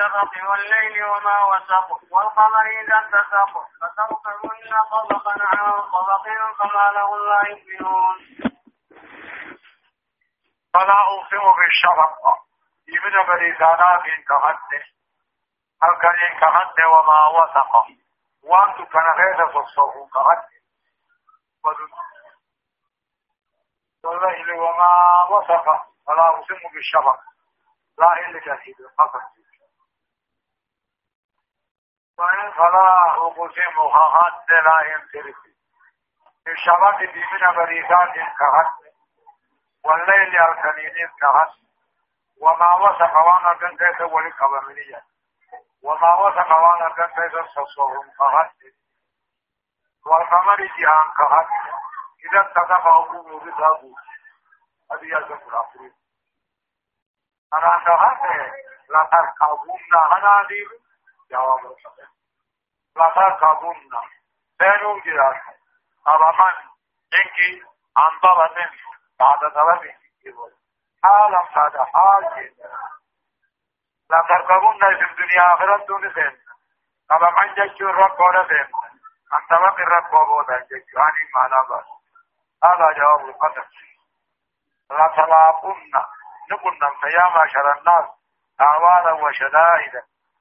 بالشفق والليل وما وسق والقمر إذا اتسق فتركبن طبقا عن طبق فما لهم لا يؤمنون. فلا أقسم بالشفق ابن بريزانات كهد هل كهد وما وسق. وأنت كان غير تصوه كهد. والليل وما وسق. فلا أقسم بالشفق لا إلا فقط وإن فلا أقسم هات لا يمتلك الشباب دي من بريدات كهت والليل الكنين كهت وما وسق وأنا كان كيف ولك أبمنية وما وسق وأنا كان كيف صصوهم كهت والقمر جهان كهت إذا اتقف أقوم بذابه هذه يجب الأخرين أنا كهت لا تركبون هنادي جواب الصحيح لا تركبون بينو جراس أبمان إنكي عن ضبط بعد طلب حالا بعد حال لا تركبون في الدنيا آخرة دون سين أبمان جيشو رب ولا سين أن طبق الرب وبودا جيشو يعني معنى بس هذا جواب القدر لا تلاقون نقول يا معشر الناس أعوانا وشدائدا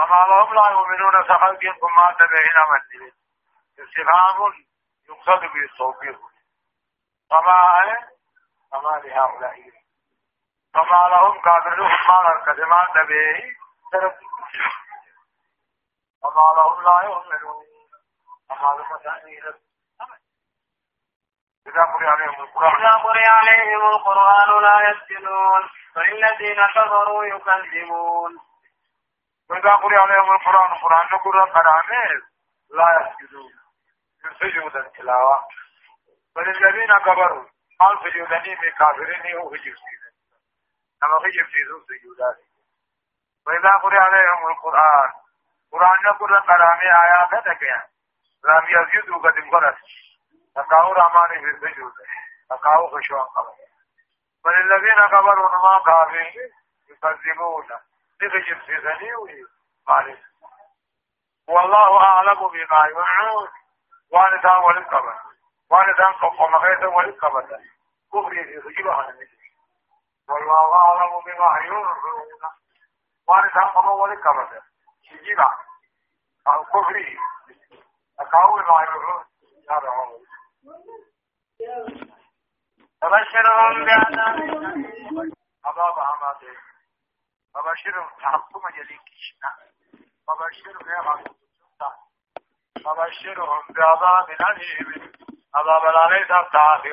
فما لهم لا يؤمنون فخلقكم ما تبعين من استفهام يقصد به التوفيق فما فما لهؤلاء. فما لهم كافرون؟ ما الكلمات به؟ فما لهم لا يؤمنون. فما لهم تأمين إذا قرئ عليهم القرآن. إذا قرئ عليهم القرآن لا يسجدون. فالذين كفروا يكذبون. وإذا قرئ عليهم القرآن القرآن نقول قرآن لا يسجدون من سجود التلاوة وللذين كبروا قال سجودني من كافرين هو هجر سيدن أما هجر سيدون سجودات وإذا قرئ عليهم القرآن. قرآن نقول قرآن آيات تكيان لم يسجدوا قد انقرت تقاو رحماني في السجود. تقاو خشوان قبل. وللذين كبروا ما كافرين يكذبون نغجر في ذنيوي معلش. والله أعلم بما يوعون. وأنا دان ولقبا وأنا دان قم غيثا ولقبا كفري في خجبها والله أعلم بما يوعون. وأنا دان قم ولقبا خجبا أو كفري. أقاوي ما يوعون. هذا هو فبشرهم بعذاب أباب عماده فبشرهم تحكم جليكشنا فبشرهم يا غالب فبشرهم بعذاب أليم عذاب العليم تعافي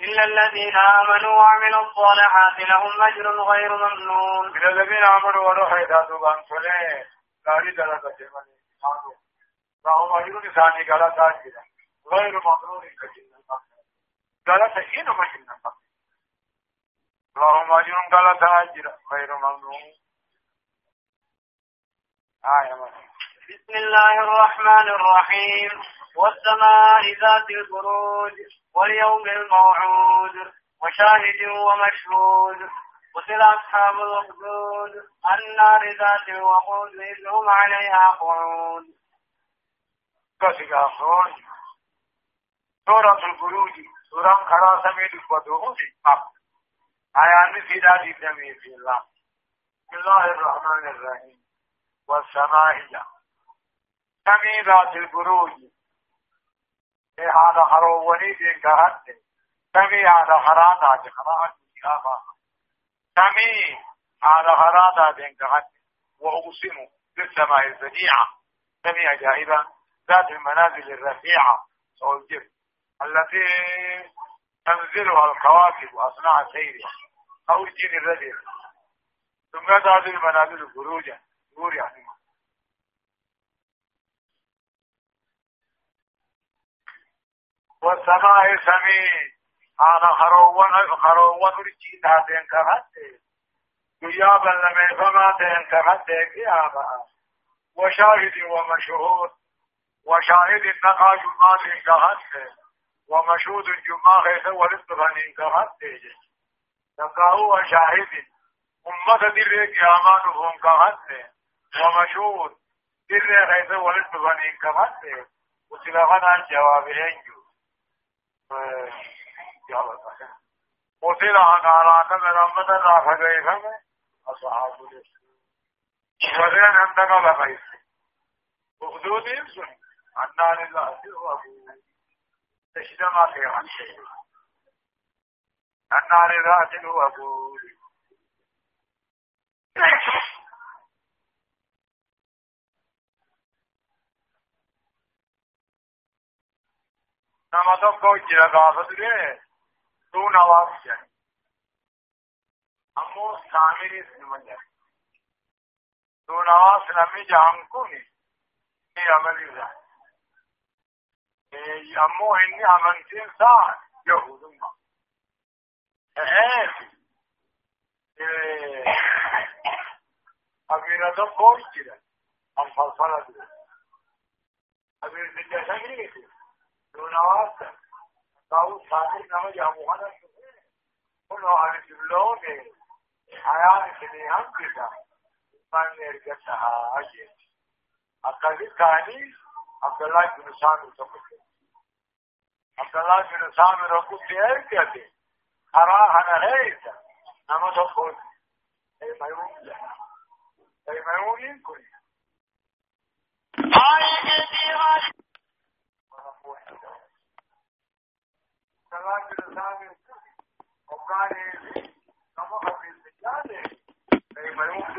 إلا الذين آمنوا وعملوا الصالحات لهم أجر غير ممنون إلا الذين آمنوا ونوحي ذاتوا بانسولين لا درجة من لهم أجر ثاني قال غير ممنون كجنة قال سئين مجنة اللهم أجر قال تاجر غير ممنون آية بسم الله الرحمن الرحيم. والسماء ذات البروج واليوم الموعود وشاهد ومشهود. قتل أصحاب الأخدود. النار ذات الوقود. إذ هم عليها قعود. كسك أخرون سورة البروج سورة خراسة من البدوء آيان في ذات في الله بسم الله الرحمن الرحيم والسماء سمي ذات البروج هذا خروني دين كهت سمي هذا خراطة خراطة آخر سمي هذا خراطة دين كهت وأقسم بالسماء البديعة سمي عجائبة ذات المنازل الرفيعة أو الجر التي تنزلها الكواكب أثناء سيرها. أو الجن الرجل. ثم يذهب المنازل خروجا نور يعني والسماء سمين. أنا خروان خروان رجي تاتين كهاتي قيابا لما فماتين كهاتي قيابا. وشاهد ومشهود وشاهد النقاش ما ماتين كهاتي ومشهود جمعة خيسا ولسطفان انتهت تيجي تقاو وشاهد. أمة در قيامان هم كهت ومشهود. در خيسا ولسطفان انتهت تيجي وسلغن عن جواب هنجو. قتل على عراق من أمة الله فقيفهم أصحاب الاسم وذين عندنا لغيث وخذوا دين سنة عنا لله سر تشدم في عن شيء. النار ذات الوقود. نما تو کوئی تو نواب جائے. تو نواب سلامی جہاں کو نہیں، یہ عمل ہی جائے. namni jahan kun ni amalirra ammoo inni amantiin isaa yahudumma ta'eef abiira tokko jira anfalfala ture abiir biyya sanii دونوات تاو ساتي نما جامو هذا كله عن جلون حياة كني هم كذا من يرجعها أجي أكاد كاني عبد الله بن سامي تقول عبد الله بن سامي ركوب تيار كذي خرا هنا هيك نما تقول أي ما يقول أي ما يقول ينكر هاي كذي صلاة الإسلام وقال كما في السجادة أي ما يمكن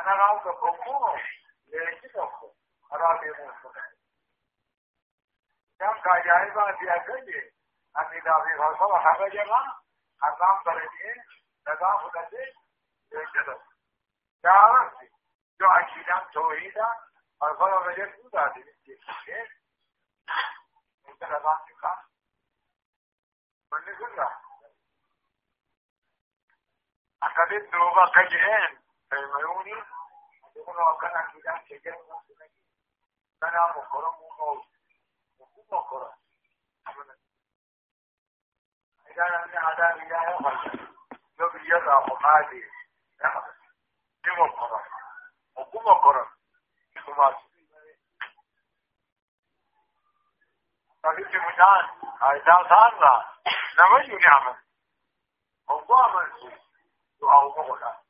أنا راو د کومو لږ څه کوم را دې مو کم کاجای با بیا کړي امی دا وی اقام درته دغه خدای دې دې دا ورته جو عقیده توحید أو هغه وجه څه دا دې دې انت لبان څه باندې څنګه اکدې دوه Al-Maruni, uno akan akidah kejar musuh lagi. Karena mukorong mau hukum mukorong. Idan an ada riya ya fara, yo biya da muqadi. Ni mukorong. Hukum mukorong. Kuma Tabii ki müdan, aydan sanla. Ne var ki ne amel? Oldu amel. Dua olma kadar.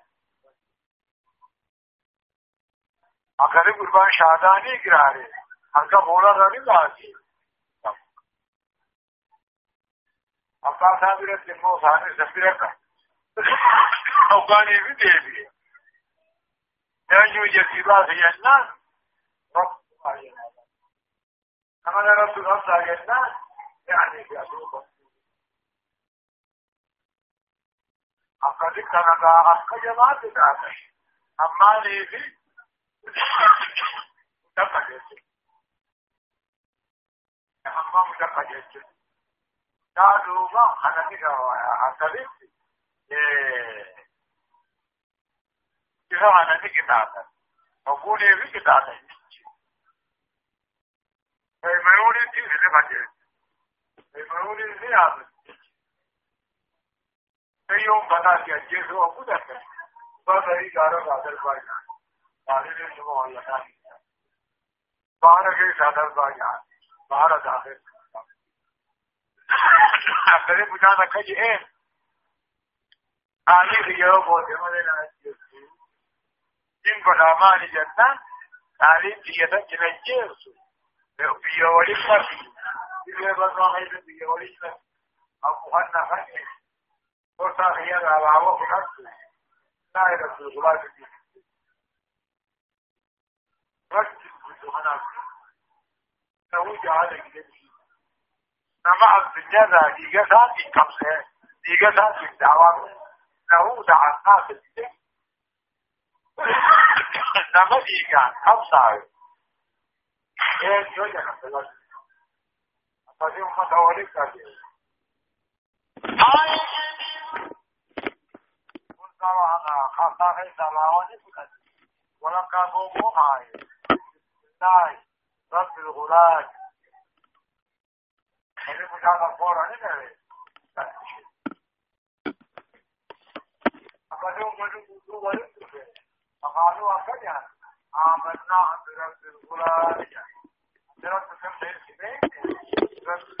أكثر قربان شاداني قراري أنك بولا رأي لازم أبا سابرة تنمو ثاني سفرة أوكاني في ديبي يجو جسيبا سيئنا رب آينا كما رسول الله سيئنا يعني في أدوكم أقد كان أخ جماعة داخل أما لي في دقة أما مدقة دادوما أنا كده أقدر كده أنا كده أقول لي كده فيميوني تي اللي بعدين المعول الزيادة يوم بنا كي أجيس هو كده بعد هي جارة بعد بايان بعد اللي شو هو يكان بعد كي صدر بايان بعد داخل أكثر بجانا كذي إيه آني ريو بودي مدينة إن بدأ جنة آني تيجي تنجيسو بيا ولي ما في بيا بس ما هي بيا ولي ما أبو هنا هني وصار هي على وقت لا يرد الغلاف دي ركز بدهنا نوجه على كده نما الدنيا دي جزا دي كمسه دي جزا دي دعوة نهو دع الناس نما دي كان كمسه إيه جوجا نفسه فدي أمة أولي كاتي قل سواء خاصة سلاواني كتاتي ولم كانوا موحاي الله رب الغلال اللي مجانا فورا نمري فقالوا مجدوا ولدوا فقالوا أكدها آمنا برب الغلال برب كم غير كبير رب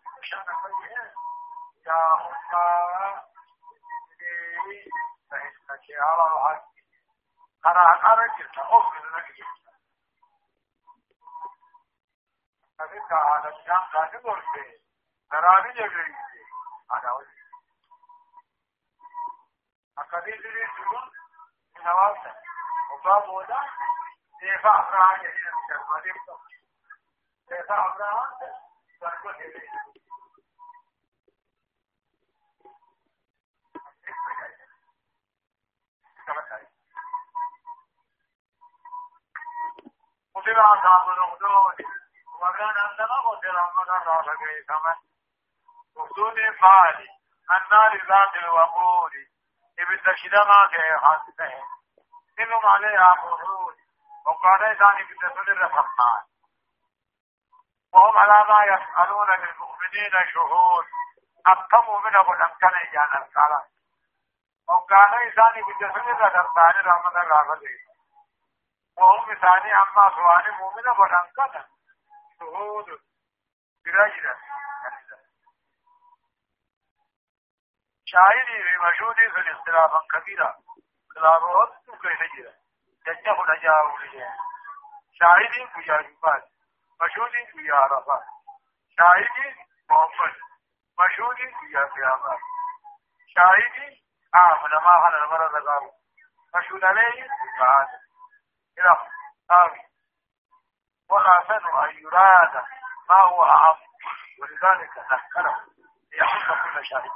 نقصان عمل ہوگا بولا دیکھا ہمراہ جیسے شرما دیکھتا دیکھا دے دیں قتل أصحاب الأخدود وكان عندما قتل أمنا رافقه كمن أخدود فالي النار ذات الوقود ابن شدما في حاسته إنهم عليها قرود وقال ثاني في تسل الرحمن وهم على ما يفعلون للمؤمنين شهود أقموا من أبو الأمكان إيانا الصلاة وقال ثاني في تسل الرحمن رحمة الله وهم ثاني أما سواني مؤمنة ولنقنا شهود برجلة شاهدي بمشهودي في الاختلاف كبيرا اختلافات كيف جنة نجاو لي شاهدي مجاجبات مشهودي في عرفات شاهدي محمد مشهودي في قيامات شاهدي آمن ما خلال مرض قالوا. مشهود عليه سبحانه إلى آمين والأحسن أن يراد ما هو أعم ولذلك ذكره ليحق كل شيء.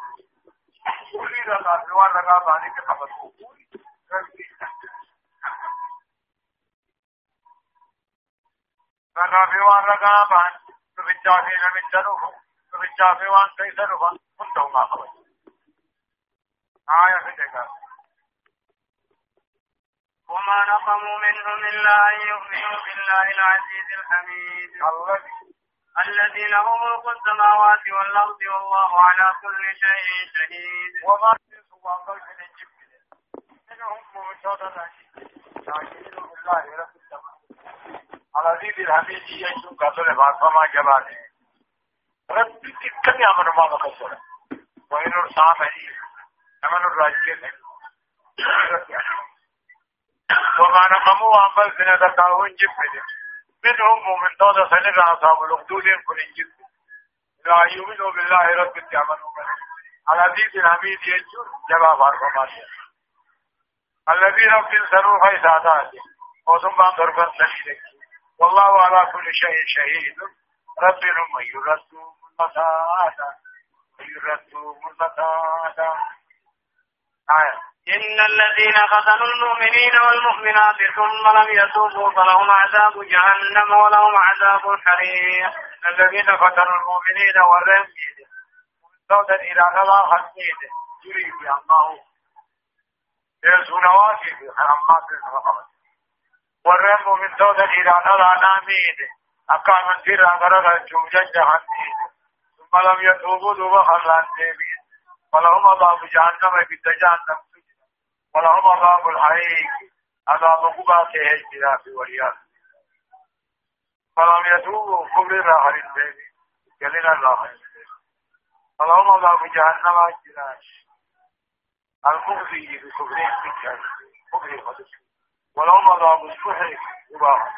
أريد الأسوار رقاب عليك قبل. رقابي وان رقابان فبالجافي من جنوب فبالجافي وان كيس رفا كنتم ما خبر آية ذكر وما نقموا منهم إلا أن يؤمنوا بالله العزيز الحميد. الذي له ملك السماوات والأرض والله على كل شيء شهيد. وما عن قلب الجبل إنهم مرتضى شاكرين بالله رب السماء العزيز الحميد قصر بعض فما جبانه رب كم يعمل ما بقصر. وإن الصامعي أمن الراجل وما نقموا عمل سنة تاون منهم مؤمن سنة أصحاب الأخدود لا يؤمنوا بالله رب العالمين العزيز الحميد يجور جواب أربعة الذين في سنوا فيسادات وثم ضربا والله على كل شيء شهيد رب من يرد ويرد إن الذين قتلوا المؤمنين والمؤمنات ثم لم يتوبوا فلهم عذاب جهنم ولهم عذاب الحريق الذين قتلوا المؤمنين والرميد. صوتا إلى الله حميد يريد الله. يسون واجب حرمات الرقبة والرم من صوتا إلى الله ناميد. أقام سيرا غرغ جوجا جهنميد ثم لم يتوبوا دوبا خلان ديبين ولهم عذاب جهنم بتجهنم ولهم عذاب الحريق عذاب قباته الجراف والياس فلم يتوبوا كبر راحل البيبي جلنا الله. فلهم عذاب جهنم الجراف المخزي بكفرهم بالجهل مخزي ولهم عذاب السحر قباها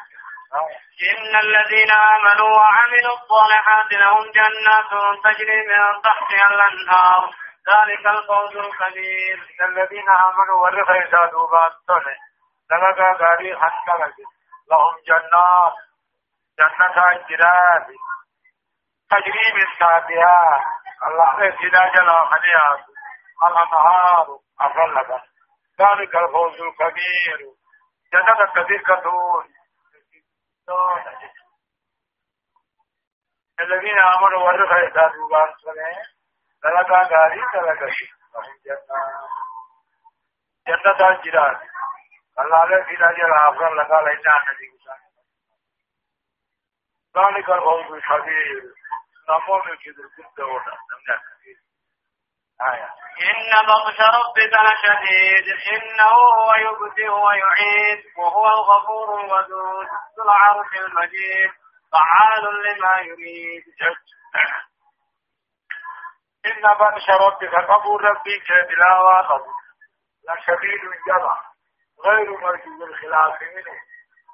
إن الذين آمنوا وعملوا الصالحات لهم جنات تجري من تحتها الأنهار. ذلك الفوز الكبير. الذين آمنوا ورخوا يسادوا بانتون لغا غاري حنقلت لهم جنات. جنة الجراد تجري من تحتها. الله ابتداء جل خنيات الأنهار أفلقا ذلك الفوز الكبير. جنة كثير كثور. الذين آمنوا ورخوا يسادوا بانتون دلقا غاري دلقا جنة الله في ذلك آية إن بطش ربك لشديد إنه هو يبدئ ويعيد وهو الغفور الودود ذو العرش المجيد فعال لما يريد إن بطش ربك قبول ربك تلاوة قبول. لشديد جمع غير مرجو الخلاف منه.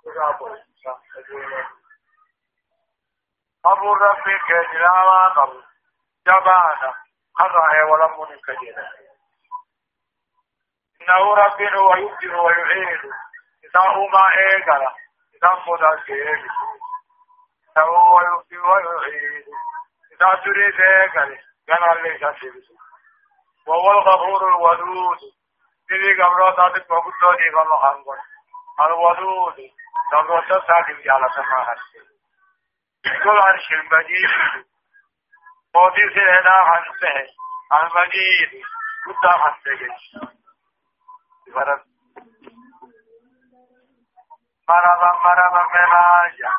الإنسان قبول ربك تلاوة قبول. جمعنا قرأ ولم منك جدا إنه ربنا ويبدر ويعيد. إذا ما إيقظ إذا مدى كيد إنه هو يبدر ويعيد. إذا تريد إيقظ كان ليس سيبسو وهو الغفور الودود. إذي قبرو تاتي بغدو دي غلو خانقون الودود. قبرو تاتي جالا سماحة كل عرش المجيد موتي سيدا خانسه المجيد. كتا خانسه جيش فرد مرضا مرضا مراجع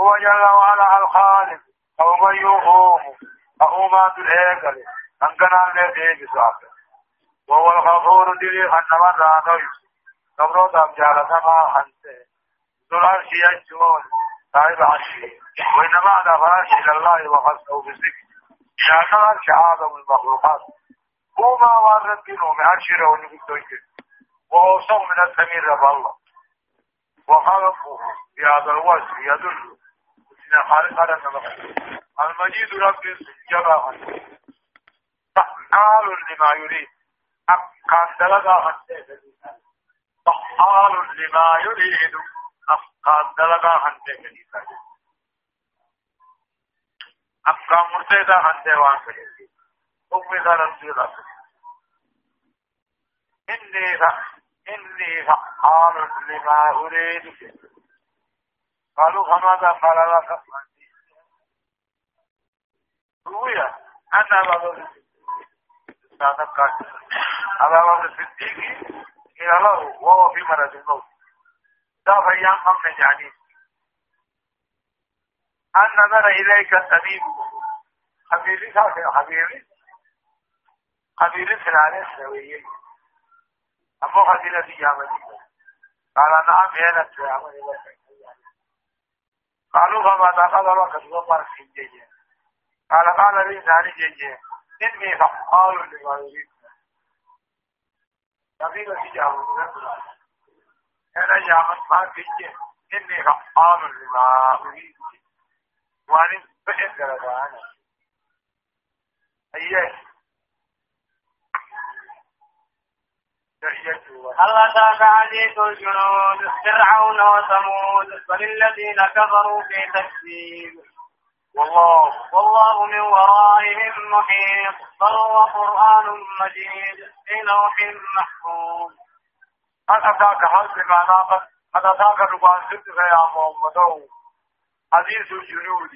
هو جل وعلا الخالق. أو من يقوم. أو ما تلهيك أنكنا لديه بسعبه وهو الغفور دلي خنما رانوي دام جالة ما خنسه ذو العرش يجون صاحب عرشي وإنما على فراش إلى الله وخصه بالذكر. شاكل عرش آدم المخلوقات. هو ما وارد بينه من عرش روني بالدوجه وأوصوا من السمير رب الله. وخلقه بهذا الوجه يدل من حرارة الوقت المجيد رب جبا فحال لما يريد أفقان دلقا فحال لما يريد أفقان دلقا هنده كليسا أفقان مرتدى هنده وان كليسا أمي ذا رسول الله إني فحال لما أريد كليسا قالوا فماذا قال لك روية. أنا بابا سادة كاتب أبا بكر الصديق. إلى له وهو في مرض الموت. دا فيان من يعني. أن نظر إليك الطبيب. حبيبي صاحبي حبيبي حبيبي سنانه سويه أمو حديث في يامني قال نعم هنا سيامني قالوا فما دخل وقت وقت في جيجي قال قال لي ناني جيجي إني فعال لما يريد نبيل في جاهل أنا يا ما فيك إني فعال لما أريد وأنا بحث أنا أيه هل أتاك حديث الجنود؟ فرعون وثمود بل الذين كفروا في تكذيب. والله والله من ورائهم محيط بل هو قرآن مجيد في لوح محفوظ. هل أتاك حل معنى قد أتاك نقان صدق يا محمد؟ حديث الجنود.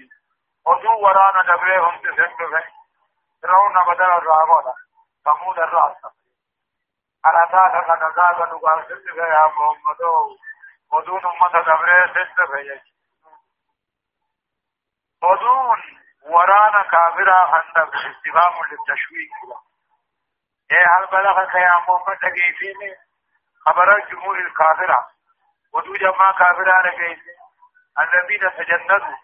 ودو ورانا دبرهم تسدق فرعون بدل الرابطة ثمود الرأس أتاك قد أتاك نقان صدق يا محمد ودون أمة دبره صدق يجي ودون ورانا كافرا خندق استفهام للتشويق. إيه هل بلغك يا محمد لقيتيني؟ خبر الجمهور الكافرة. ودو جماعة كافرة لقيتي الذين تجندوا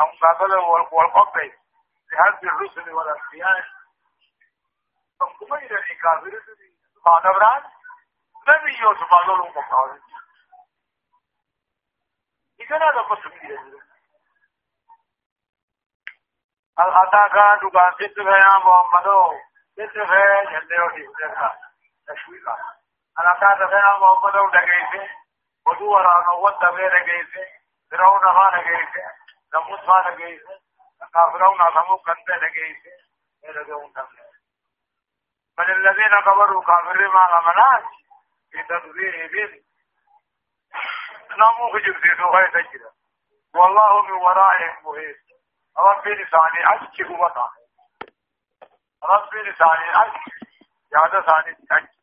أم قابلوا والقبل لهذه الرسل والأنبياء. فكما إلى الكافرة ما دبران نبي يوسف قالوا لهم مقاومة إذا هذا قسم إلى الأتاك دكان ست يا محمد ست ہے جلدے ہو ٹھیک تشویق الأتاك يا محمد دقيقة ودو ورانا ودبه دقيقة فرعون ما دقيقة نموت بل الذين كفروا كافر ما أمنات في تدبير بيت نمو خجب سيسو غير تجرى والله من ورائهم محيط ربي لساني أشكي هو ربي لساني أشكي يا ثاني أشكي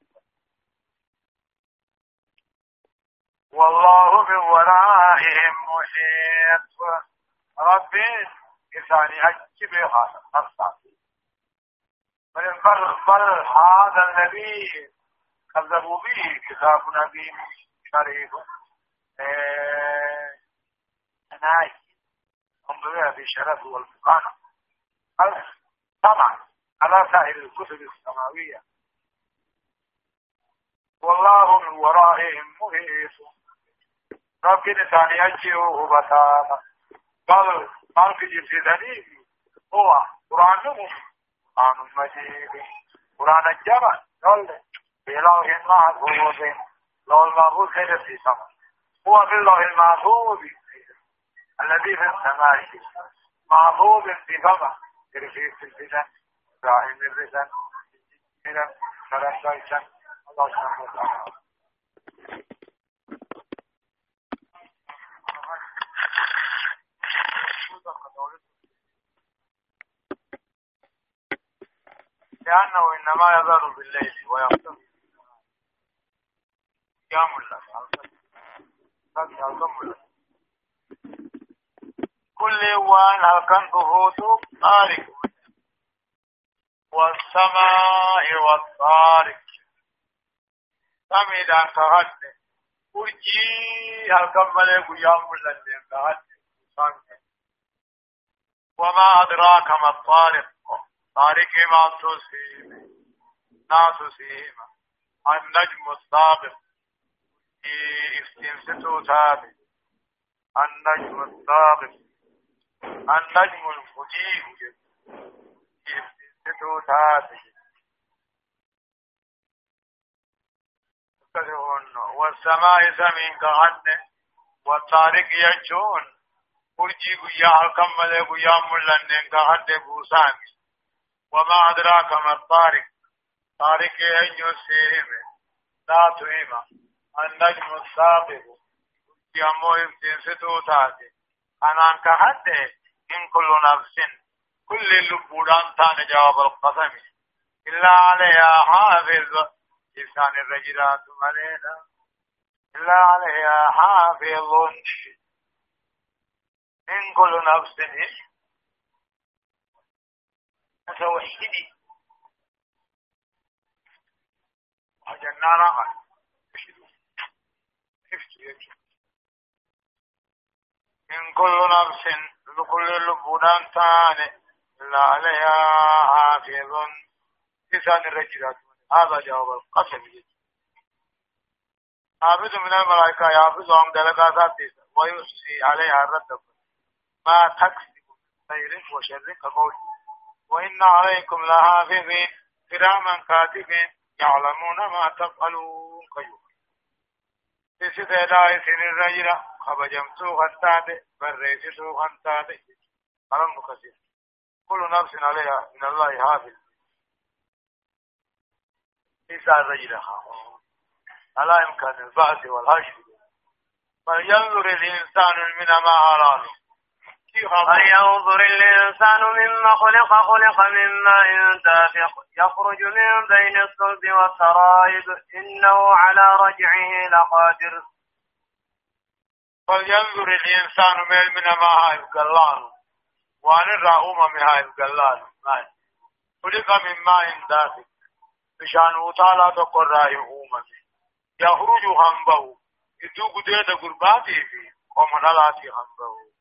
والله من ورائهم محيط ربي لساني أشكي بها أصلا بل بل هذا النبي كذبوا به كتاب نبي شريف نايف انظرها بشرف والمقارنة طبعا على سائر الكتب السماوية. والله من ورائهم محيط. رب ثاني أجيه بطانا قال قال في جبسي هو قرآن قرآن مجيد قرآن الجبل قال بلوح المحفوظ لو المحفوظ خير في سماء هو اللوح المحفوظ الذي في السماء. بفضل في الفتن دائم الفتن من فرنسا الله سبحانه وتعالى لأنه إنما يظهر بالليل ويختفي قيام الله. كل وان هكذا بهوت طارق. والسماء والطارق. سميدا كهد ورجي ملك يوم لندن كهد وما أدراك ما الطارق؟ تاریخ عن تسهيم ناس سهيم النجم السابق استنسته تابع النجم السابق النجم الفجير والسماء کا والطارق يجون بوسامي وما ادراك ما الطارق؟ طارق ان يسيهم لا تهيما النجم الثاقب يا موهم تنسدو تاتي انا حد ان كل نفس. كل اللبودان تان جواب القسم. الا عليها حافظ. لسان الرجلات علينا الا عليها حافظ. ان كل نفس. توحيدي وجنانا من كل نفس لكل لبودان تان إلا عليها حافظ. لسان الرجلات هذا جواب القسم حافظ من الملائكة يحفظهم دلقات ويحصي عليها الرد. ما تكسب خير وشر كقول وإن عليكم لحافظين. كراما كاتبين. يعلمون ما تفعلون. كيوم إسدادا إسن الرجل. خبجمتو خنتات بريستو خنتات قرن كثير كل نفس عليها من الله حافظ. إسا الرجل. على إمكان البعث والحشر فلينظر الإنسان من ما أراه فلينظر الإنسان مما خلق خلق من ماء دافق يخرج من بين الصلب والترائب إنه على رجعه لقادر. فلينظر الإنسان من من ما هاي قلان وأن الرأوم من هاي قلان خلق من ماء دافق بشأن وطالة تقر رأي يخرج همبه. إدو قدرة قرباتي في. ومنالاتي همبه.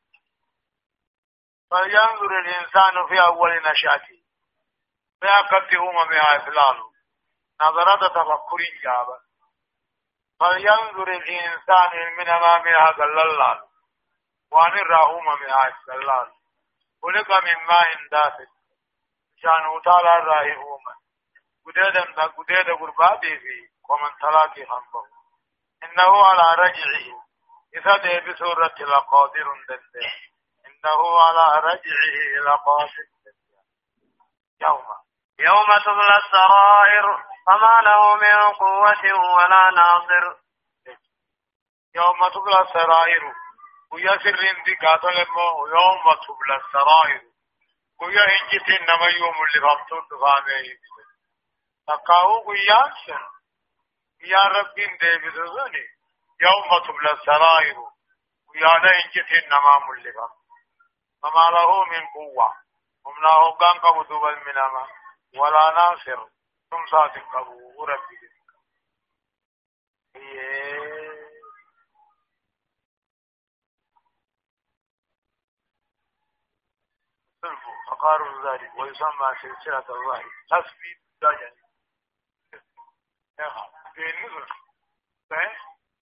فلينظر الإنسان في أول نشاته. فيأكد أممها إفلال نظرة تفكر جابا فلينظر الإنسان من أمامها قلال وأن الرا أممها إفلال خلق من ماء دافئ شان تعالى الراه أمم قديدا قديدا قرباتي في ومن تلاقي خنبه. إنه على رجعه. إذا دي بسورة لقادر دنده إنه على رجعه قاصد يوم. يوم تبلى السرائر فما له من قوة ولا ناصر. يوم تبلى السرائر. ويسر انتي قاتل يوم تبلى السرائر. ويا انجت إنما يوم اللي فمتون دفامه تقاو قيان سن يا رب دي بذني يوم تبلى السرائر. ويا انجت إنما ملي فمتون فما له من قوة هم لا هقان قبو دوبل ولا ناصر ثم سات قبو ربي فقار ذلك ويسمى سلسلة الله تثبيت دجن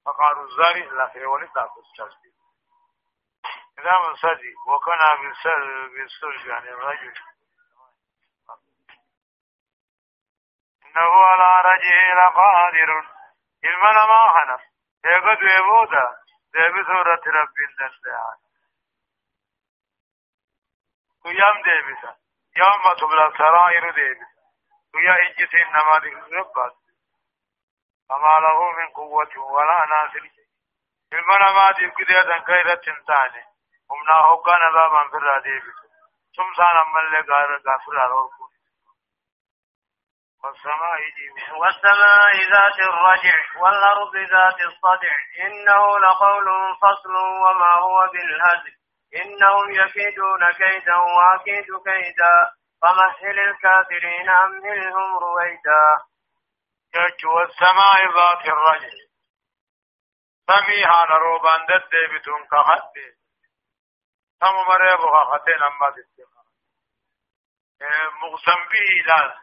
فقار ذلك لا في ولد لا تثبيت نظام صدي وكان بالسلب يعني الرجل. إنه على رجه لقادر. إلما ما خنا يقد يبودا ذي سورة رب الدنيا قيام ديبسا. يوم تبلى السرائر ديبسا. ويا إجتين نماذج ربات. فما له من قوة ولا ناصر. إلما ما دي قدية غير تنتاني. Humna hoggana baaban firraa deebisu tumsaan ammallee gaafirraa dhorku والسماء والسماء ذات الرجع والأرض ذات الصدع إنه لقول فصل وما هو بالهزل إنهم يكيدون كيدا وأكيد كيدا فمهل الكافرين أمهلهم رويدا والسماء ذات الرجع سميها نروبان دد بتون كخد هم مرة بخاختين أما تستمع مقسم به لا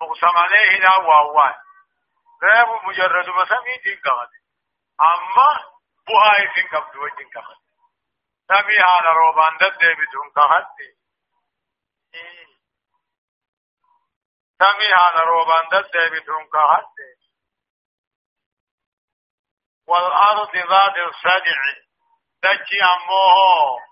مقسم عليه لا واوان غير مجرد مسمي دين كهد أما بهاي سين قبل وجين كهد سمي على روبان دد بدون كهد سمي على روبان دد بدون كهد والأرض ذات الصدع. دجي أموه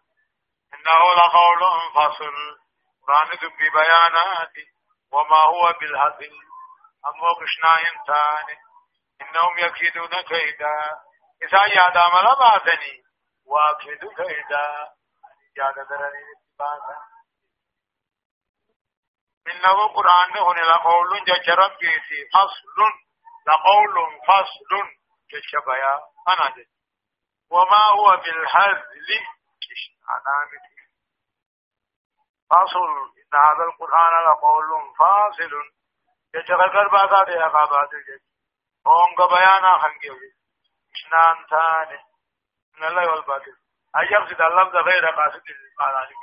إنه لقول فصل. قرآن ببيانات وما هو بالهزل أمو قشنا إنسان إنهم يكيدون كيدا. إذا ياد عمل بعثني وأكيد كيدا. ياد درني اتباعا إنه قرآن هنا لقول جج ربي فصل. لقول فصل. جج بيا. أنا جج. وما هو بالهزل علامة فاصل. إن هذا القرآن لقول فاصل. يتغير بعضات يا قابات الجد هونغ بيانا خنجي اثنان ثاني. من الله والباطل أن يقصد اللفظ غير قاصد للمعنى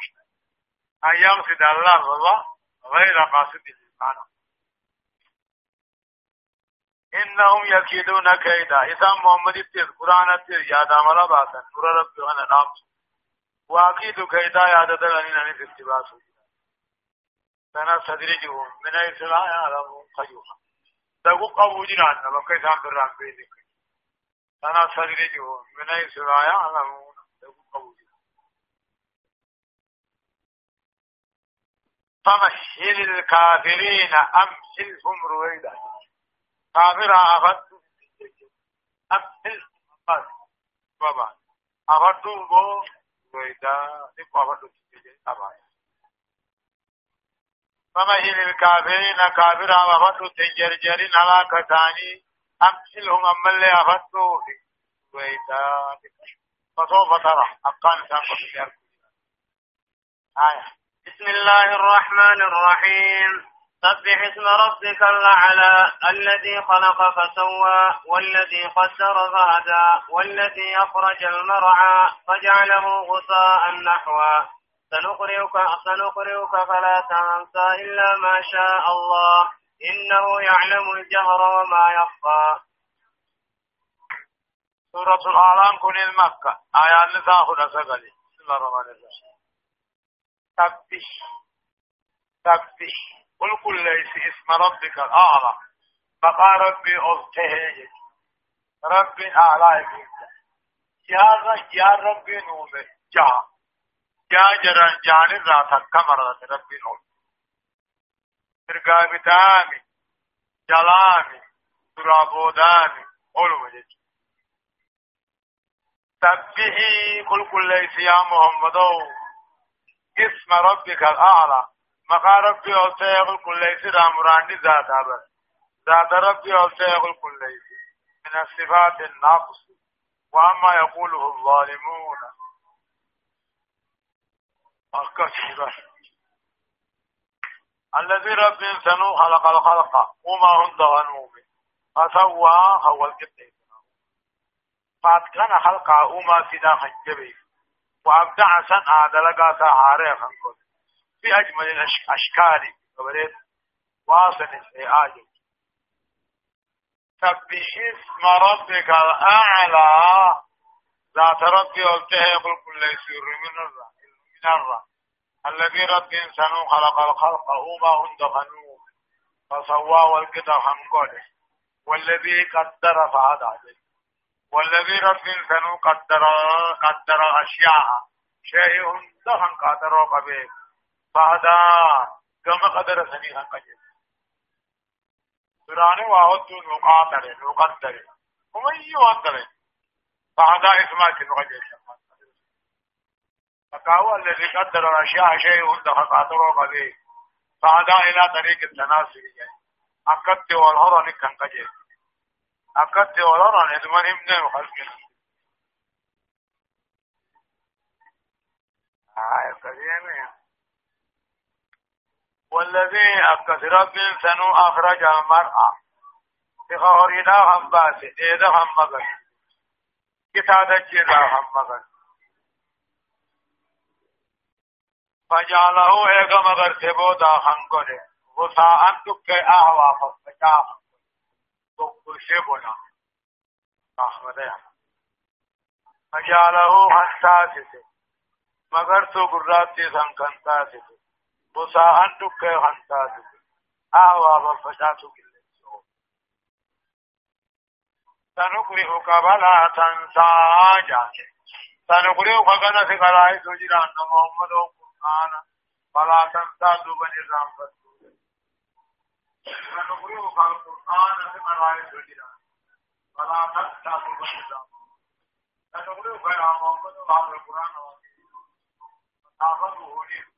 أن يقصد اللفظ غير قاصد للمعنى إنهم يكيدون كيدا. إذا محمد قرآن التيز يا داملا باسا نور رب وأنا نام وأكيد كيدا دلني نني في اتباس سنا صدرجهم من حيث لا يعلمون خيوها دغو قبو جنان لكي سام بران بيدك سنا صدرجهم من حيث لا يعلمون دغو قبو فمهل الكافرين أمثلهم رويدا؟ كافر أخذت أمثل بابا أخذت بو رويدا أخذت فمهل الكافرين كافر أخذت تجرجرين على كتاني ترى آية بسم الله الرحمن الرحيم سبح اسم ربك الأعلى الذي خلق فسوى والذي قدر فهدى والذي أخرج المرعى فجعله غثاء نحوا سنقرئك سنقرئك فلا تنسى إلا ما شاء الله إنه يعلم الجهر وما يخفى. سورة الأعلام كن المكة آيات نساء سقلي بسم الله الرحمن الرحيم. سبح سبح. قل قل ليس اسم ربك الأعلى. بقى ربي ألته ربي أعلى يا يا ربي نوم جا. يا جرى جان رات كمر ربي نوم ترقى بتامي جلامي. ترابودامي قولوا مجد سبحي. قل قل ليس يا محمد. اسم ربك الأعلى. مقا ربي أوتيغ كل ليس رامراني ذات أبد ذات ربي أوتيغ كل ليس من الصفات النقص. وأما يقوله الظالمون. الكثيرة الذي رب سنو خلق الخلق. وما هم ضغنوا به فسوى هو الكتاب فاتكن خلق وما سدا خنجبه وابدع سن دلقا سهاره خنقل في اجمل الأشكال وبريد واصل أجل سبح اسم ربك الأعلى. ذات ربي قلته كل يسير من الرا الذي رب إنسان خلق الخلق وما هند خنوم فسوى والكتاب خنقل والذي قدر فهدى والذي رب سنو قدر قدر أشياء. شيء دهن قدر قبه فهدا كما قدر سنيها قجل سرانه واهد نقادر نقدر ومن يوقدر فهدا إسمع نقجل فقاوة الذي قدر الأشياء شيء دهن قدر قبه فهدا إلى طريق التناسل أكدت والهرى نكن قجل أكدت ولرا ندمان ابن وخلق آية كريمة والذي أكثر ربهم سنو أخرج المرأة تخورنا هم باس إيدا هم مغن كتادة جرى هم فجعله مغر خنقل غصاء فجعله مگر. تو گراتی سنکنتا بوسا هندو که هندا دو آوا با فشا تو کل سنوکری او کبالا تنسا آجا سنوکری او کبالا سی کلای تو جیران نمو محمد او کنانا بلا تنسا دو بنی رام بس سنوکری او کبالا تنسا آجا سی کلای تو جیران بلا تنسا دو بنی رام بس سنوکری او کبالا تنسا دو بنی رام بس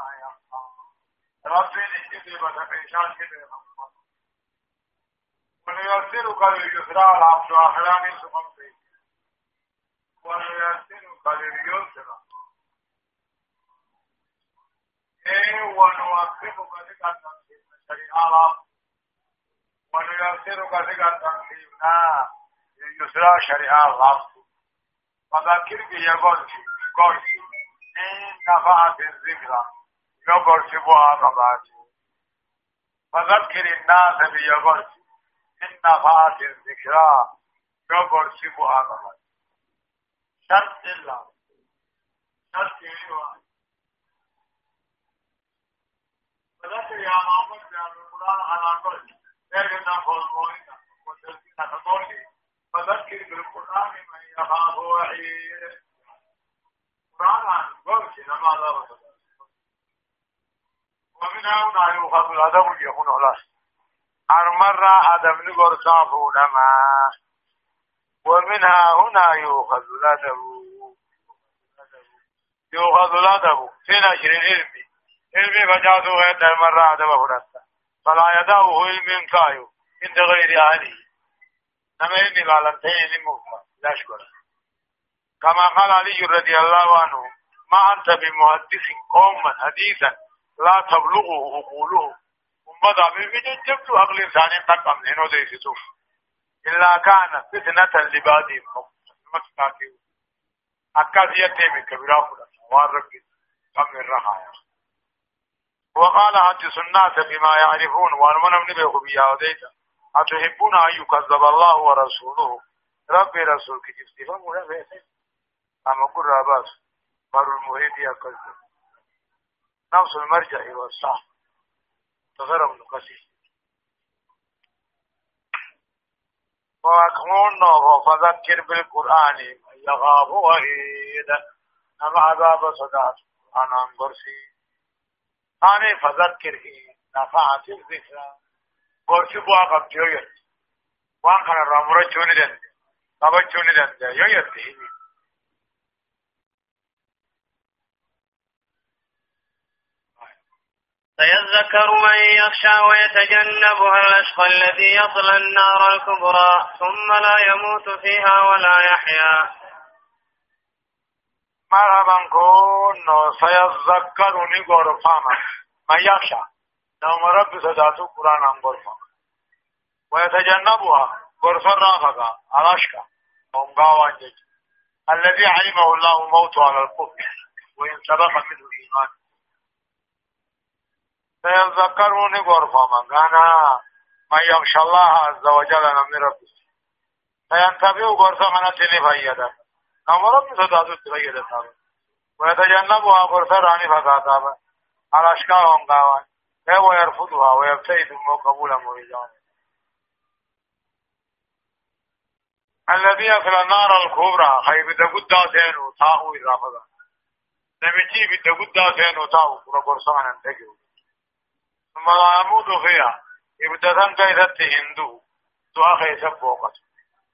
نجتي بس قيسان لبيها ونيسرك لليسرى العبد آخران سمم ونيسرك لليسرى إيه ونوفقك لك الشريعة ونيسرك ذكر تنظيمنا يسرى شريعة الله فذكرك يقول قول إن نفعت الذكرى يقول سبوها قبات فذكر الناس بيقول إن نفعت الذكرى يقول سبوها قبات شرط الله. شرط الله. فذكر يا محمد يا القرآن على قول لكن خلقونك وتلك تقولي فذكر بالقرآن من يخاف وعيد. قرآن قلت لما ضرب ومن هنا يؤخذ الأدب يكون خلاص أرمر أدم نقر صافونما ومنها هنا يؤخذ الأدب. يؤخذ الأدب. في نشر العلم. علم فجاته عند المرة أدب فرسته. فلا يدعوه علم كايو. عند غير أهله. نما لا لنتين مغفى لا شكرا كما قال علي رضي الله عنه ما أنت بمحدث قوما حديثا لا تبلغه عقوله. ومضى بالمجد جبت أغل إنسان تقم لنو دي ستوف إلا كان فتنة لبادهم مكتاكيو أكاذية من كبيرا فرصة وارقين كم الرحايا. وقال حدث الناس بما يعرفون. وأنمنا من بيه بيا وديتا. أتحبون أن يكذب الله ورسوله؟ ربي رسول كتب سيفا مولا بيسي أما قل راباس مر المهيد يكذب نفس المرجع والصح تغرم نقسي وأكمون فذكر بالقرآن يغاب وهيد أما عذاب صدات أنا أنظر ثاني فذكره نفعت الذكرى. قرش بوا قبض يويت وان كان رامورا چوني دن بابا چوني دن يويت فيذكر من يخشى ويتجنبها الأشقى الذي يصلى النار الكبرى ثم لا يموت فيها ولا يحيا. مرحبا كون سيذكر نقر فاما. من يخشى. نوم رب صداتو قرآن عن غرفة ويتجنبها غرفة رافقة ومقاوان جج. الذي علمه الله موت على الكفر. وإن سبق منه الإيمان سيذكر نقر فاما كان من يخشى الله عز وجل من ربه فينتبه غرفة من التلفية نمرت صداتو تغير تابا ويتجنبها قرصراني فقاتابا على أشكالهم قاوان. هو يرفضها ويبتعد قبول مريجان الذي يصل النار الكبرى. خيب دقود سينو تاهو إرافضا نمجي بدقود سينو تاهو كرا قرصان انتقل ثم يموت فيها. ابتدن كيست هندو. دعا خيسب بوقت.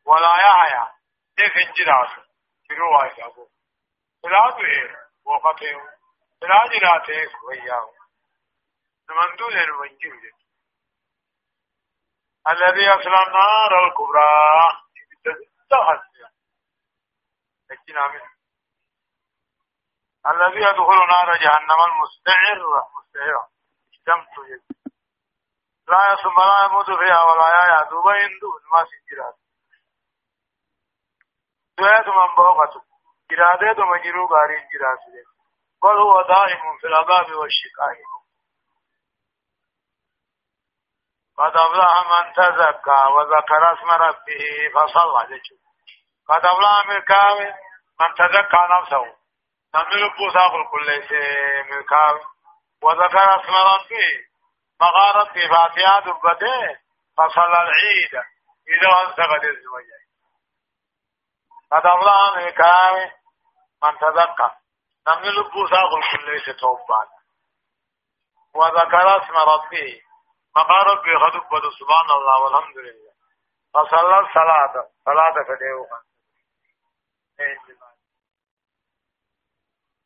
ولا يحيا. تفن جراسه شروع يجابو بلاد إيه. وقته بلاد راته وياه نمندو له وانجيل الذي يصل النار الكبرى. تحت لكن آمين. الذي يدخل نار جهنم المستعر. مستعر اشتمت لا يسمى لا يموت فيها ولا يا دوبين دون ما سجرات دويت من بوقته إرادة مجرو غارين جراسه بل هو دائم في العذاب والشقاء. قد أفلح من تزكى وذكر اسم ربه فصلى. قد أفلح من كاوي من تزكى نفسه. نمل بوساق كل شيء من كاوي وذكر اسم ربه مغارة في فاتحة دبته فصلى العيد. إذا انسقط الزوجين قد أفلح من كاوي من تزكى نمل بوساق كل شيء توبان وذكر اسم ربه مقارب في غدب بدو سبحان الله والحمد لله. فصلى الصلاة صلاة فديه.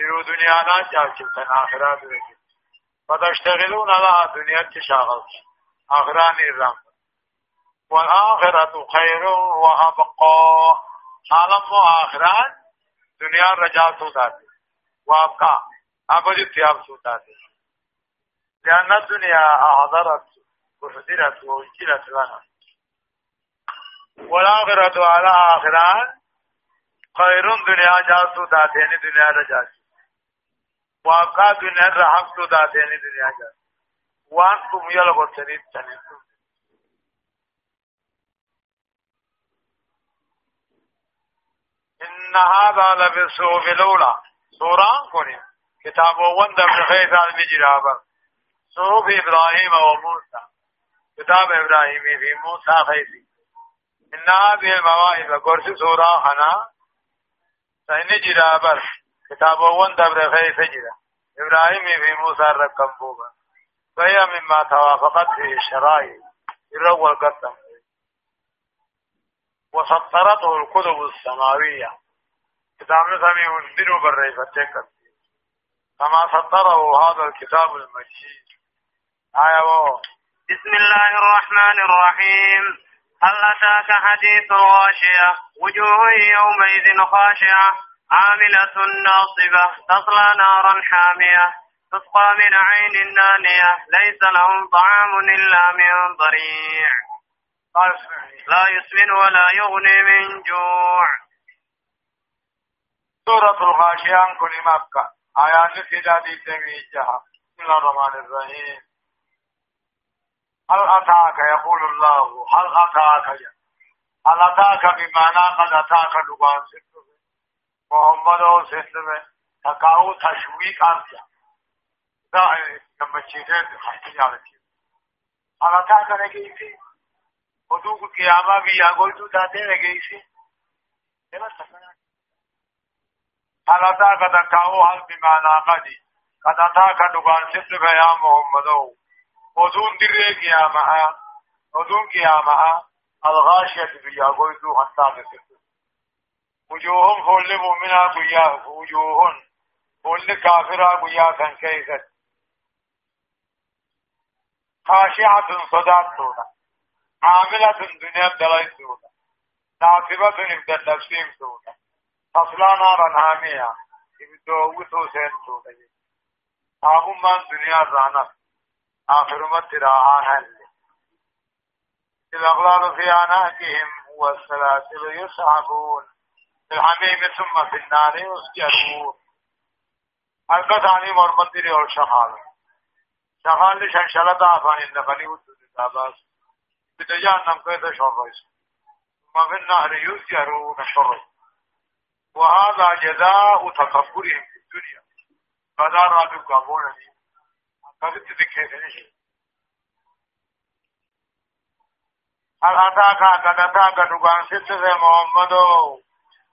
یو دنیا نه چاچې آخرت وکړي فتشتغلون على دنیا چې شاغل شي آخرت نظام خیر و ابقا عالم و آخرت دنیا رجا سوتا دی جی و ابقا ابد اتیاب سوتا دی لأن الدنيا أحضرت وحضرت ووجلت لنا۔ والآخرة على آخران خير دنيا جاسو داتين یعنی دنيا رجاسو وابقى دنيا رحمتو داتين دنيا جاس وأنتم يلغو تنين تنين إن هذا لفي الصحف الأولى. سورة كوني. كتاب وندر بخيث المجرابة صحف إبراهيم وموسى. كتاب إبراهيم في موسى خيثي. إن هذه المواعظ قرص سورة خنا سين جرابر كتاب وندر بخيث جرا إبراهيم في موسى ركب بوبا. فهي مما توافقت فيه الشرائع الرول قدم وسطرته الكتب السماوية. كتاب نسمي وندنو بالريفتك كما سطره هذا الكتاب المجيد. آية بسم الله الرحمن الرحيم. هل أتاك حديث غاشية وجوه يومئذ خاشعة. عاملة ناصبة تصلى نارا حامية تسقى من عين نانية ليس لهم طعام إلا من ضريع. لا يسمن ولا يغني من جوع. سورة الغاشية كل مكة آيات ذاتي تميجها بسم الله الرحمن الرحيم. هل أتاك؟ يقول الله. هل أتاك؟ هل أتاك بمعنى قد أتاك دقان ستة محمد او سلم تھکاؤ تشویق آنسیا دا لما چیزیں کرے گی اسی۔ کو قیامہ بھی یا گوئی تو داتے رہے اسی۔ کا تکاو حل بمانا تا کا دکان سلم محمد او حضور درے قیامہ حضور قیامہ الغاشیت بھی یا گوئی تو وجوههم فول مؤمنا بيا وجوههم فول كافرا بيا كان كيست خاشعة صدات تونا عاملة دنيا دلائل تونا ناصبة ابدا تفسيم تونا تصلى نارا حامية ابدو وتوسين تونا أهم من دنيا رانت آخر متراها هل الأغلال في أعناقهم والسلاسل يسحبون في الحميم ثم في النار يسجرون القطعني مرمدر والشخال شخال. لشنشلة عفان النقل والدنيا بتجانم كيف شرس ثم في النهر يسجرون شرس وهذا جزاء تكبرهم في الدنيا فذا رادوا قابونني قد تذكرني هل أتاك قد أتاك دقان ستة محمد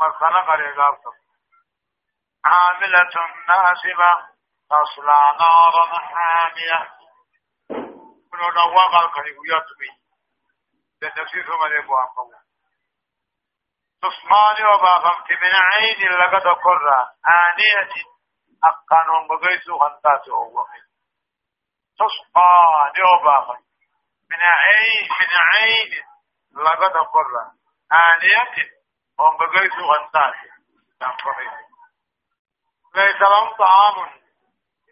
وما خلق رجال عاملة ناسبة تصلى نارا حامية. كنو نواقع الكريم يطمي لنفسه مليك وانقوه تصماني وبافمت من عين لقد قرى آنية أقانون بغيسو خنطات أوه تصماني وبافمت من عين من عين لقد قرى آنية هم بغير سوء الساعه لئن سلام طعام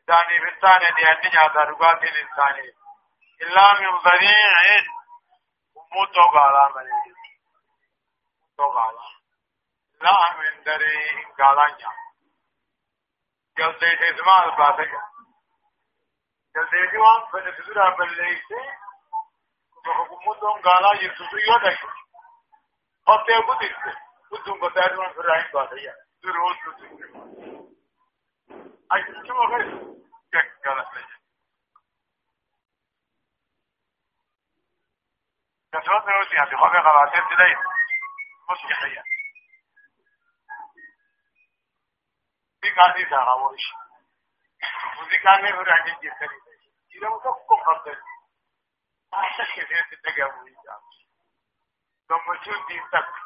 داني بالثاني دي عندنا دروقات الانساني الا من ضريع وموتو غالا من غالا لا من دري غالا يا جلدي تزمال باتك جلدي جوان فن تزورا بالليسة وموتو غالا يسوسو يودك قطع بودك تم بتایا تو پھر آئیں بات ہے تو روز تو تم آئی تو ہو گئے۔ کیا کہنا ہے یہ کسوں سے ہوتی ہیں دیکھو میں غلاتیں تیرے مسکی ہے یہ دیکھا دیتا ہوا وہ اس دیکھا نہیں ہو رہا نہیں جیسے نہیں جیسے وہ کو کفر دے آسکتے ہیں تیرے گا وہی جانسی تو مجھو دیتا دیتا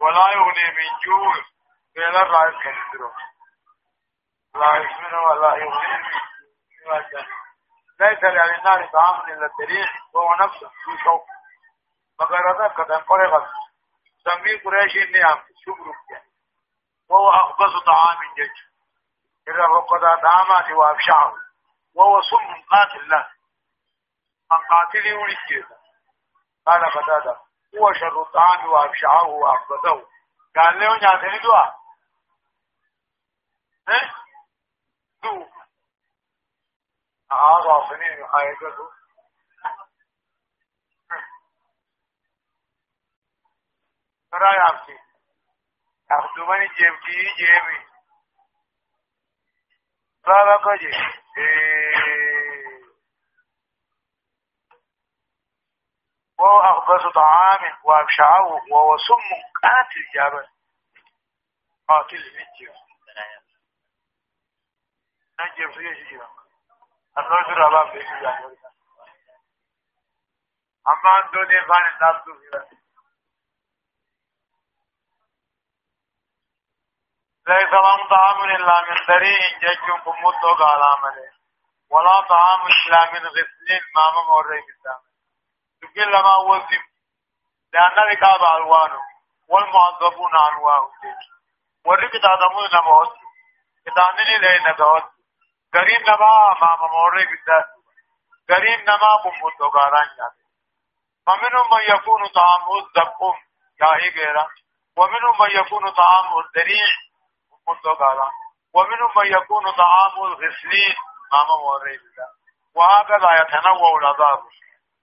ولا يغني من جوع. إلى الرأس كنترو لا يسمن ولا يغني من جوع. ليس للنار طعام إلا الدليل وهو نفسه في شوق. فقرأت كتن قرغت سمي قريش النعم شبرك وهو أخبث طعام جج إذا فقد طعامات وأبشعه. وهو سم قاتل له. من قاتله ونجيه قال قتادة. هو شر الطعام وأبشعه وأخبثه. قال له نعتني دعاء. ها دو هذا سنين حياته ترى يعطي أخدمني جيبتي جيبي. بابا كجي وهو أخبث طعام وأبشعه وهو سم قاتل جابل قاتل الجيب نجيب فيه جيبا الرجل أباب فيه جيبا أما أنتو دي فان الناس فيه ليس لهم طعام إلا من ذريع جج قال عمله. ولا طعام إلا من غسل ماما موري بالدام تقول لما وزم. لأن الكعب ألوانه. والمعذبون ألوانه. ورق تعدمون نموت كتانني لين نتوت قريب نما موري بالدام قريب نما بمدو قالان جاته فمنهم من يكون طعامه الزقوم يا إيجيرا ومنهم من يكون طعامه الذريع قالا ومنهم من يكون طعام الغسلين ما موريد وهكذا يتنوع العذاب.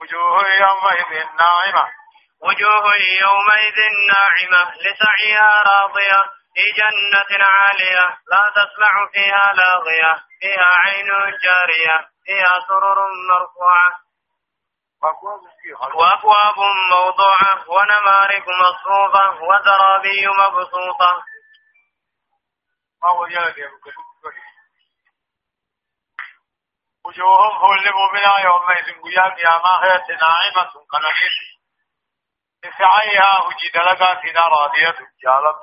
وجوه يومئذ ناعمة. وجوه يومئذ ناعمة. لسعيها راضية. في جنة عالية. لا تسمع فيها لاغية. فيها عين جارية. فيها سرر مرفوعة. وأكواب موضوعة. ونمارق مصفوفة. وزرابي مبسوطة. وجوههم هو المؤمنة يومئذ قيام يا ما هي ناعمة قنشت لسعيها وجد لك في راضية جالت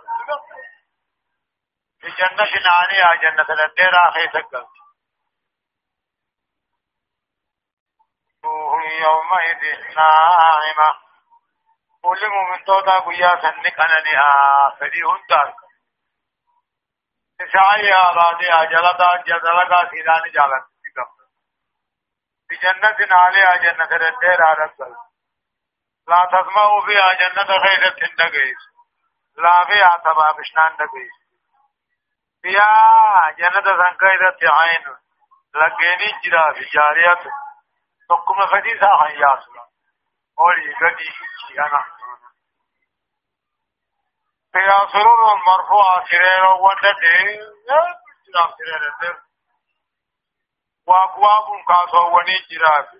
في جنة عليها جنة الديرة خيتك وجوه يومئذ ناعمة كل مؤمن تودا قيا سنك أنا لها فديهن دارك سعيها راضية جلتا جلتا سيدان جالت في جنة عليها جنة الديرة رسل لا تسمعوا فيها جنة خيرة دقيس لا فيها تبا بشنان دقيس. فيها جنة سنكيرة عين. لقيني جرا في جارية تقوم فديسا حياسنا أولي قدي أنا. فيها سرور مرفوعة سرير ودته جرا سرير وأكواب كاسووني جرا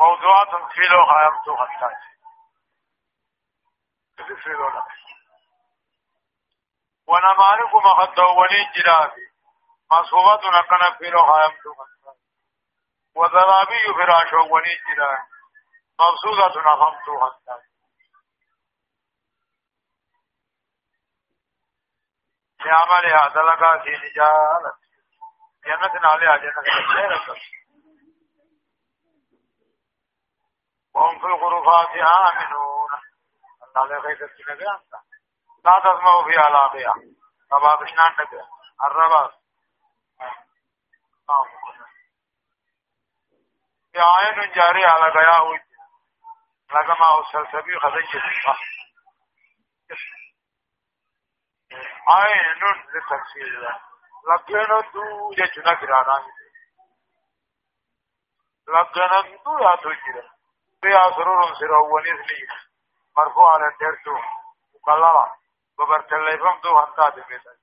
موضوعات فيلو خيامتو خطاش تفسيرون ونمارك مخدوني جرافي مصوبة نقنا فيرو خايم وذرابي فراشوني جرافي مبسوطة نفهمتو حتى لعملها دلقا في نجالة جنة عليها جنة خيرة وهم في الغرفات آمنون. الله غير النبي لا تسمعوا فيها لاغية طبعا بشنان نبي الرباط في عين جاري على غياه لكما أوصل سبي خدج الصح عين لتفسير لكن دو جنا كرانا لكن دو يا تجرا في أسرور سروني سليم مرفوع على الدرسو مقللة ببرت اللي فهمتو هنتا دميتا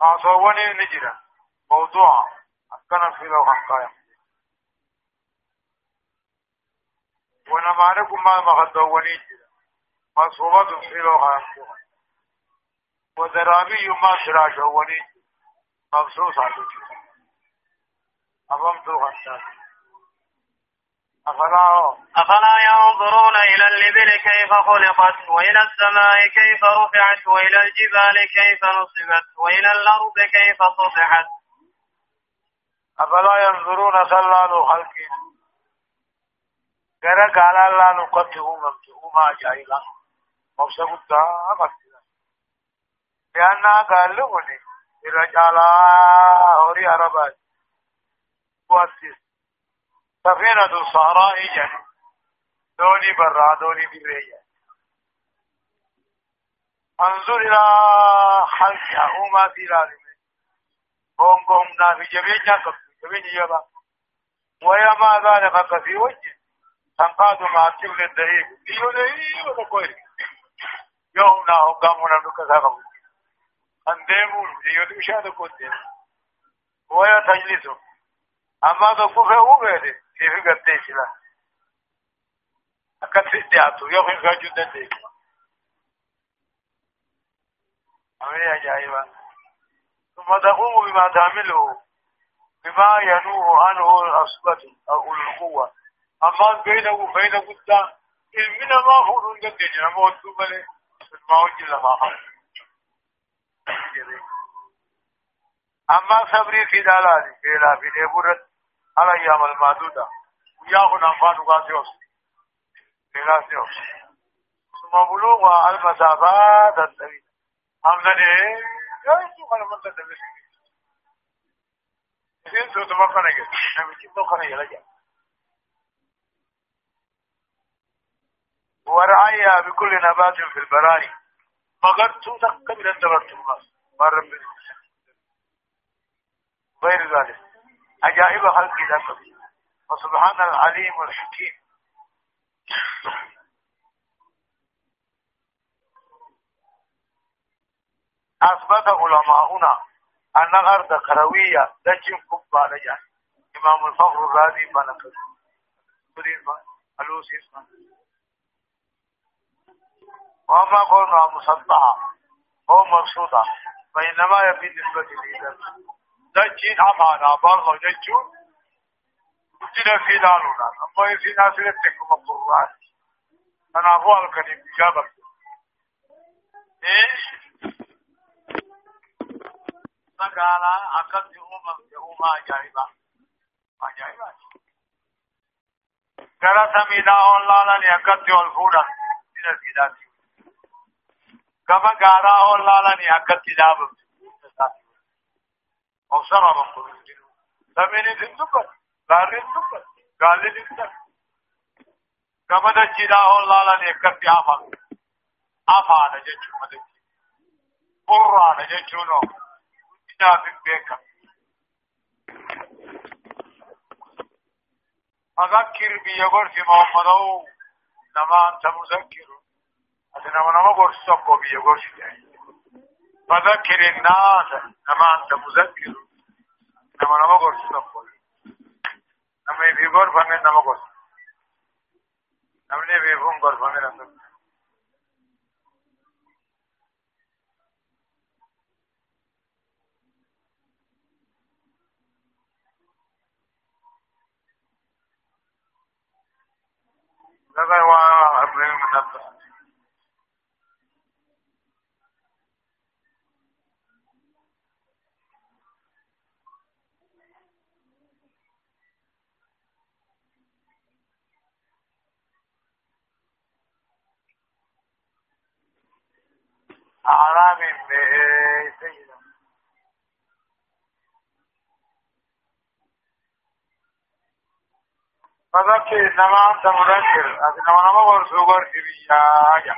خاصواني نجرا موضوع أكنا في لو حقايا ونماركم ما مخدواني جرا مصوبة في لو ودرابي ما شراشواني مبسوس على أفهمتو هنتا أفلا أفلا ينظرون إلى الإبل كيف خلقت وإلى السماء كيف رفعت وإلى الجبال كيف نصبت وإلى الأرض كيف سطحت. أفلا ينظرون سلال خلق. غير قال الله نقطه ممتعه ما جاهلا. مبسط الدعاء لأنها قال لغني الرجال هوري عربات واسس سفينة الصحراء جن دوني برا دوني برية انظر إلى خلق أمة في العالم هم هم نافي جبين جاكب جبين يبا ويا ما ذلك في وجه تنقاد مع الطفل الدهيب ليو لهي ولا كويس يوم نا هم قامونا نكسا انديمون ليو تشاهد كنت ويا تجلسهم اما ذكو فهو غيره في قد سلا أكد في الدعاتو يوم يخرجوا دندي أمي أجائبا ثم تقوم بما تعمله بما ينوه عنه الأصبة أو القوة أما بينه وبين قدام علمنا ما فورون دندي نموت دوبله ما وجل ما خلق أما صبري في دلالي بلا في دبرت على أيام المعدودة وياخذ أنفاد وقاسيوس بلاسيوس ثم بلوغ المسافات الطويلة أمنا ليه يجب أن من تدبس سين سوت مكانا يجب نمجي مكانا يلجا ورعايا بكل نبات في البراري فقد توتك قبل أن دبرت الناس غير ذلك. عجائب خلق لك فسبحان العليم الحكيم. أثبت علماؤنا أن الأرض كروية دجم كبا لجان إمام الفخر الرازي بنك ألوسي وأما قولنا مسطحة أو مقصودة وإنما يفي نسبة إليه دجين أمانا برضه دجون جنة في دارنا. أما يفي نازل التكم القرآن. أنا أبو الكريم إجابة إيش؟ مقالا أكد يوم يوم أجائبا أجائبا جرس ميدا الله لن يكد يوم فورا جنة في دارنا. Gaaraa ol laalanii akkatti dhaabamte obsama bakkuun jiru samiin isin dubbat gaarrin dubbat gaalli dubbat gama dachiidhaa ol laalanii akkatti afan afaadha jechuun madachi burraadha jechuun oo كتاب بك فذكر بيغور في محمد نما أنت مذكر أدنا ونما غرسك بيغور فذكر الناس نما أنت مذكر نما نما غرسك نما يبيغور فمن نما غرسك نما يبيغون غور فمن نما هذا هو أمر المنبه أعلام سيدنا. فذكر إنما أنت مذكر أنما نما ورسوغر كبيا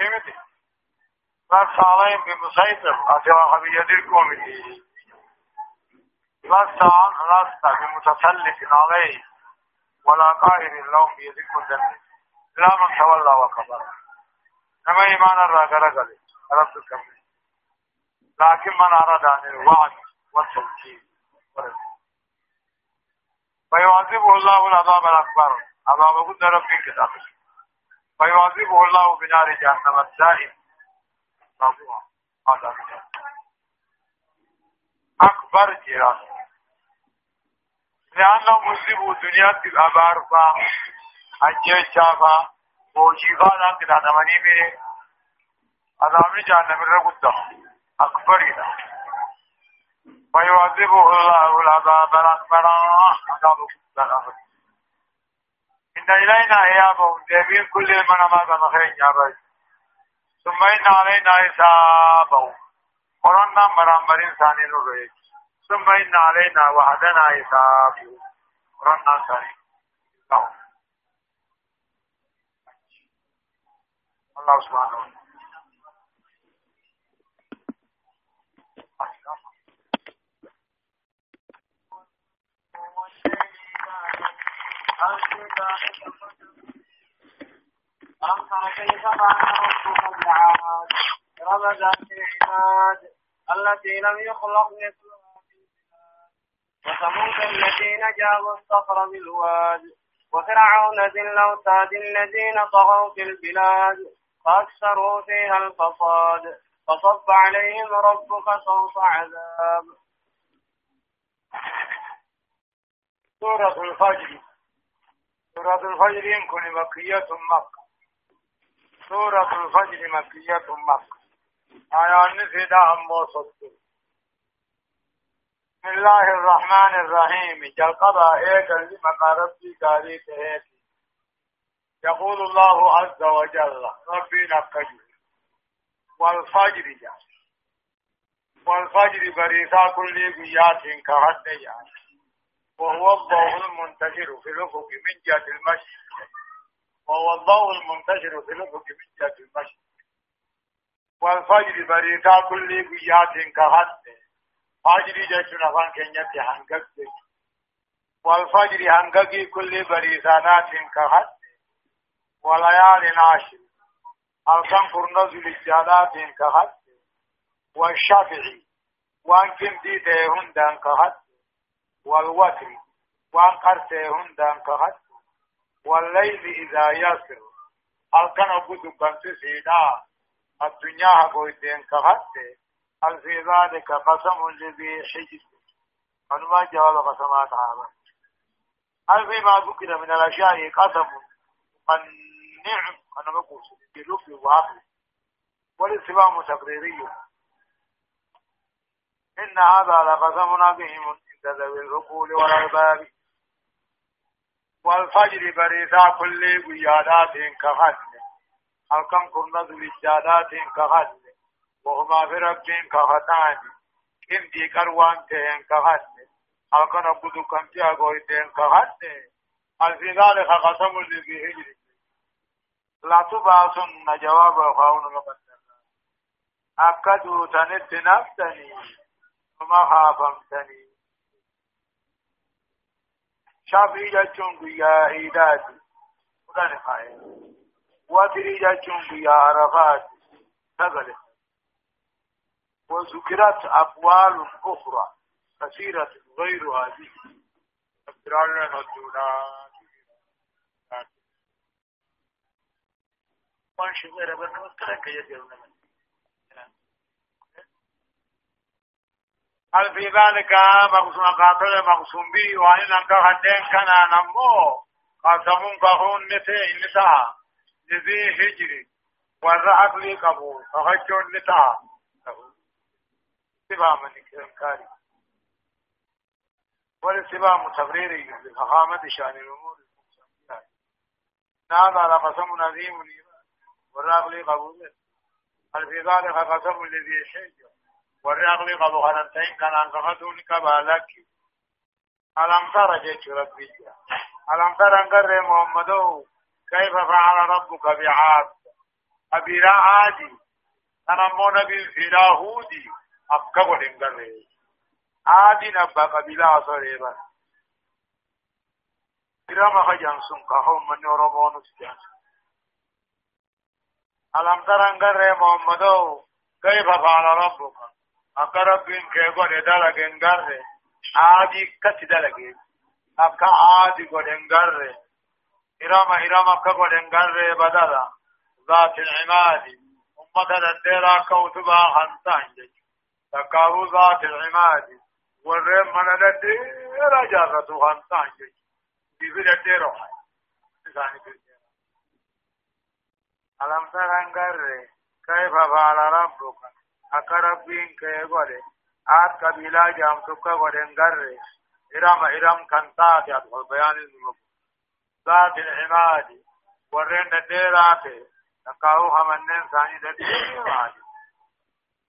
نمتي لست عليهم بمسيطر. أتوا بيدركم لست عن لست بمتسلط عليه. ولا قائل لهم بيدركم ذنب لا من تولى وكبر نما إيمان الرجل رد کر دیں۔ لیکن من اراد ان الوعد والتوكيد فيعذب الله العذاب الاكبر عذاب قد ربي كتاب فيعذب اللہ بنار جہنم الدائم موضوع هذا اكبر جرا لأنه مصيب دنيا في الأبار فا أجيب شافا وجيبانا كده دمني بيه عذاب جهنم الرقود أكبر جدا ويعذبه الله العذاب الأكبر عذاب الأكبر إن إلينا إيابهم دابين كل من ما كان خير يابد ثم إن علينا حسابهم قرنا مرامر إنسان نريد ثم إن علينا وحدنا حسابهم قرنا ثاني الله سبحانه وتعالى تر كيف فعل ربك بعاد رمز العباد التي لم يخلق مثلها في البلاد وثمود الذين جابوا الصخر بالواد وفرعون ذي الاوتاد الذين طغوا في البلاد فاكثروا فيها الفساد فصب عليهم ربك صوت عذاب سورة الفجر. سورة الفجر كن مكية مكة سورة الفجر مكية مكة آية نفدا أمو صدق بسم الله الرحمن الرحيم جلقبا ایک علم مقارب کی تاریخ ہے يقول الله عز وجل ربي نقجي والفجر جا والفجر بریسا کلی گیات انکہت نہیں وهو الضوء المنتشر في الأفق من جهة المشرق وهو الضوء المنتشر في الأفق من جهة المشرق والفجر بريتا كل قيات كهد. فجر جشن فان كنيت هنگك والفجر هنگك كل بريسانات كهد. وليال عاشر الكم فرنز للجالات كهد. والشافعي. وان كم دي دهن دان كهد. والوتر وان قرته هندان كهت والليل إذا يسر الكن أبدو كنت سيدا الدنيا هقويتين كهت هل في ذلك قسم لذي حجر فنما جواب قسمات عامة هل فيما ذكر من الأشياء قسم؟ النعم. أنا مقوس بلف وعقل والاستفهام تقريري. إن هذا لقسم عظيم عند ذوي العقول والألباب والفجر بريثا كل قيادات كهن هل كم كنا بجادات كهن وهما في رب كهتان كم دي كروان تهن كهن هل كان قدو كم تي أقوي تهن كهن هل في ذلك قسم لذي هجر. لا تبعثن جواب خاون مقدر أكدوا تنت نفتني وما خافمتني. شافعي جاچون گویا عیدات خدای خای واتری جاچون گویا عرفات تغل وذكرت أقوال أخرى كثيرة غير هذه أسرارنا الدولة وانشي غير بنا يجرون من هل في ذلك مقسوم قاتل مقسوم به وإن أنك هدين كان نمو قسمون قهون نتي نساء لذي هجري والرعب لي قبول فخجون نساء سبا من إنكاري والسبا متبريري بفخامة شأن الأمور المقسمات هذا لقسم نظيم والرعب لي قبول هل في ذلك قسم لذي هجري والرغم قبو خننتين كان انقفتون كبالك ألم تر جيش ربي ألم تر انقر محمدو كيف فعل ربك بعاد أبيرا عادي تنمون بالفراهودي أبكبو انقر عادي نبا قبيلا صريبا إرام خجان سنقهم من يرمون سجان ألم تر انقر محمدو كيف فعل ربك akka rabbiin kee godhe dalageen garre aadii akkatti dalage akka aadi godhen garre irama irama akka godhen garre badala ذات العماد أمة الديرا كوتبا خنسان جج تكاو ذات العماد والرم من الديرا جارة خنسان جج بيبين الديرا حي ألم ترى كيف فعل ربك akka rabbiin kee godhe aat qabiilaa jaamtukka godhen garre irama iram kan taate at bayaanin numu ذات العماد ورين ديرات تقاو همنن ثاني ديرات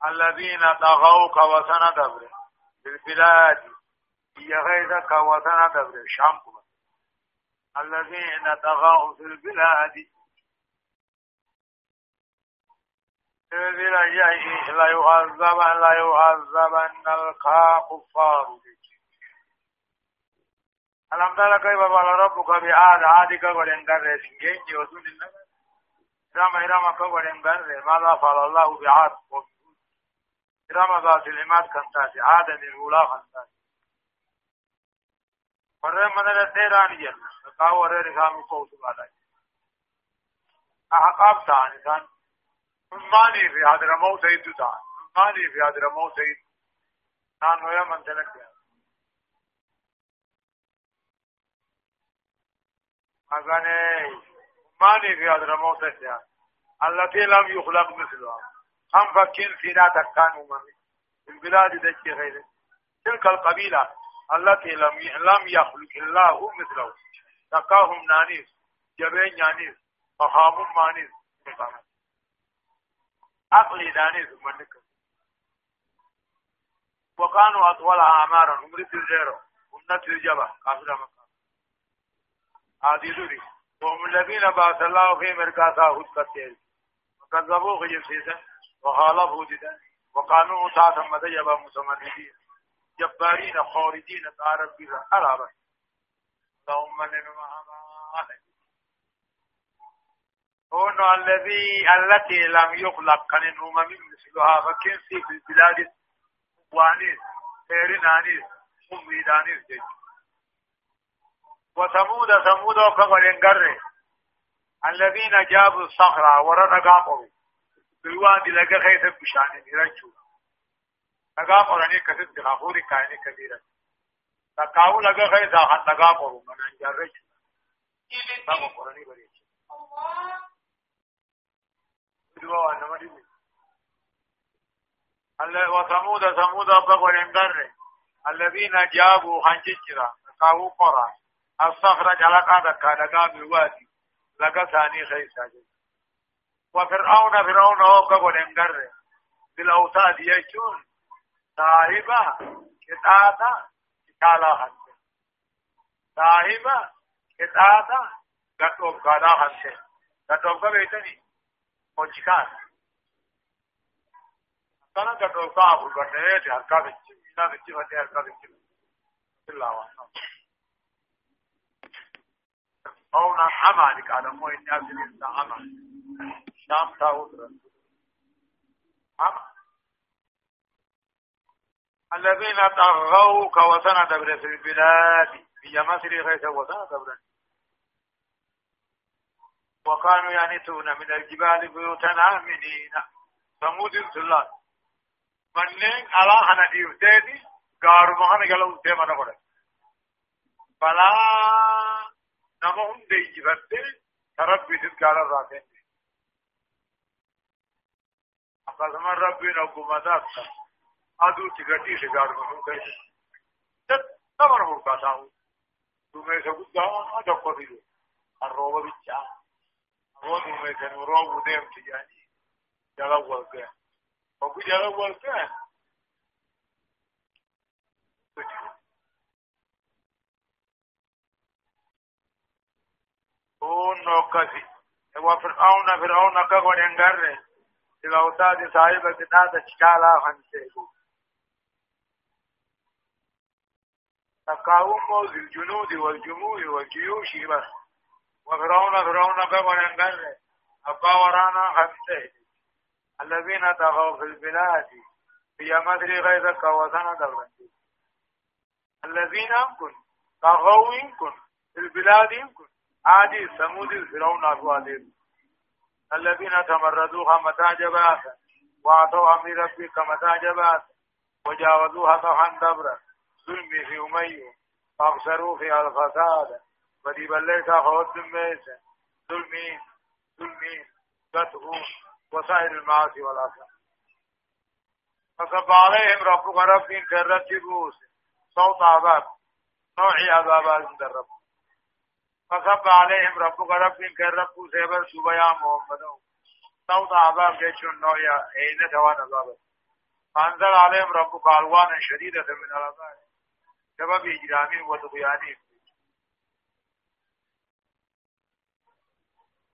الذين طغوا كوسنا دبر في البلاد يغيظك وسنا دبر شام الذين طغوا في البلاد لا يعذب لا يعذبن الكفار ألم تر كيف قال ربك بعاد عادك ولنقر سنجين جوزون النبي إرام إرام كولنقر ماذا فعل الله بعاد إرام ذات العماد كنتاتي عاد الأولى كنتاتي ورم من الديران جنة فقاو ورر خامي قوس بعد أحقاب تاني تاني ماني في هذا الموت يدوتا ماني في هذا الموت يد نانو يا من تلك أغاني ماني في هذا الموت يد التي لم يخلق مثلها هم فكين فينا تكان أممي في البلاد دجي غيره تلك القبيلة التي لم لم يخلق الله مثله تكاهم نانيس جبين نانيس فخامم مانيس عقلي داني منك وكانوا أطول أعمارا عمر تلجيرو ونت الجبا كافر مكان. هذه ذري وهم الذين بعث الله في مركاتا هد كتير وكذبوا غير سيسا وخالفوا جدا. وكانوا تحت مدجبا مسمدين جبارين خارجين تعرف بها أرابا. اللهم من معنا هون الذي التي لم يخلق كان الأمم مثلها فكن في البلاد؟ وانيس خيرنانيس أميدانيس جيد. وثمود ثمود وكبر ينقر الذين جابوا الصخرة ورد قاموا. بالوادي لقى خيث بشان يرجو. قرانی کسد خافوری کائنی کبیرہ تکاو لگا غیر داخل لگا قرو من انجار رج تاکو قرانی بری دعا انما دی الله وثمود ثمود بقول اندر الذين جابوا حنججرا تکاو قرا الصخرة جلقا دكا لگا بالوادي لگا ثاني خيسا وفرعون فرعون هو بقول اندر بالاوتاد يجون صاحبا قطعتا قالا خنته صاحبا قطعتا گٹوب قالا خنته گٹوب کا بیتنی موچکان کا ابو گٹے ہر کا بچ مینا بچ ہوتے ہر کا بچ اللہ أو نا عمالك على مو الناس اللي عمل شام تاوت عمل الذين طغوا كوثنا دبر في البلاد في مصر غيث وثنا دبر وكانوا ينتون من الجبال بيوتا آمنين ثمود السلال منين؟ على هنا ديوتيني قارو مهنا قالوا تيما نقول فلا نمهم دي جبت تربي تذكار الراتين أقسم ربي نقوم ذاتك aduu tigati shigaarumuu keessa dadhaban hulkaataa duumessa guddaa tokko fidu kan rooba bichaa ammoo duumessanii roobu deemti jedhanii jala wal gahan hoggu jala wal gahan kunno akkasi wa fir'auna fir'auna akka godhen garre silawtaati saahiba qixaata caalaa kan ta'e تقاوم ذي الجنود والجموع والجيوش بس وفرعون فرعون قبل انقل أبا ورانا خمسة. الذين طغوا في البلاد في مدري غيظك وسنة دورنجي الذين كن طغوا كن في البلاد كن. عادي ثمود فرعون أبوالهم الذين تمردوها متى جبات وأعطوا أمر ربك متى جبات وجاوزوها طحا دبرا ظلم في أمية فأبصروا في الفساد. بدي بليس خوات ميسا ظلمين ظلمين قطعوا وسائر المعاصي والآثام فصب عليهم ربك رب كرت جبوس صوت عذاب نوعي عذاب عند الرب فصب عليهم ربك رب كرت سيبر سبيا محمد صوت عذاب جيشون نوعي اين توان عذاب فانزل عليهم ربك الوانا شديدة من العذاب سبب إجرامهم وطغيانهم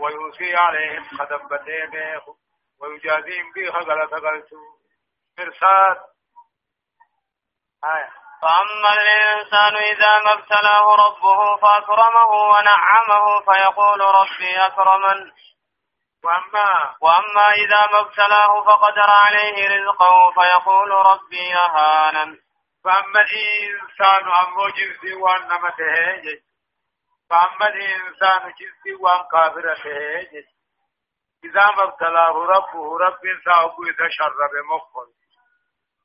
ويوصي عليهم خدم بديه ويجازيهم به غلط غلط مرصاد آية. فأما الإنسان إذا ما ابتلاه ربه فأكرمه ونعمه فيقول ربي أكرمن. وأما وأما إذا ما ابتلاه فقدر عليه رزقه فيقول ربي أهانن. فأما الإنسان أمو جنسي نمته فأما الإنسان جنسي وان كافرته إذا ما ابتلاه ربه رب ساقو إذا شر بمخل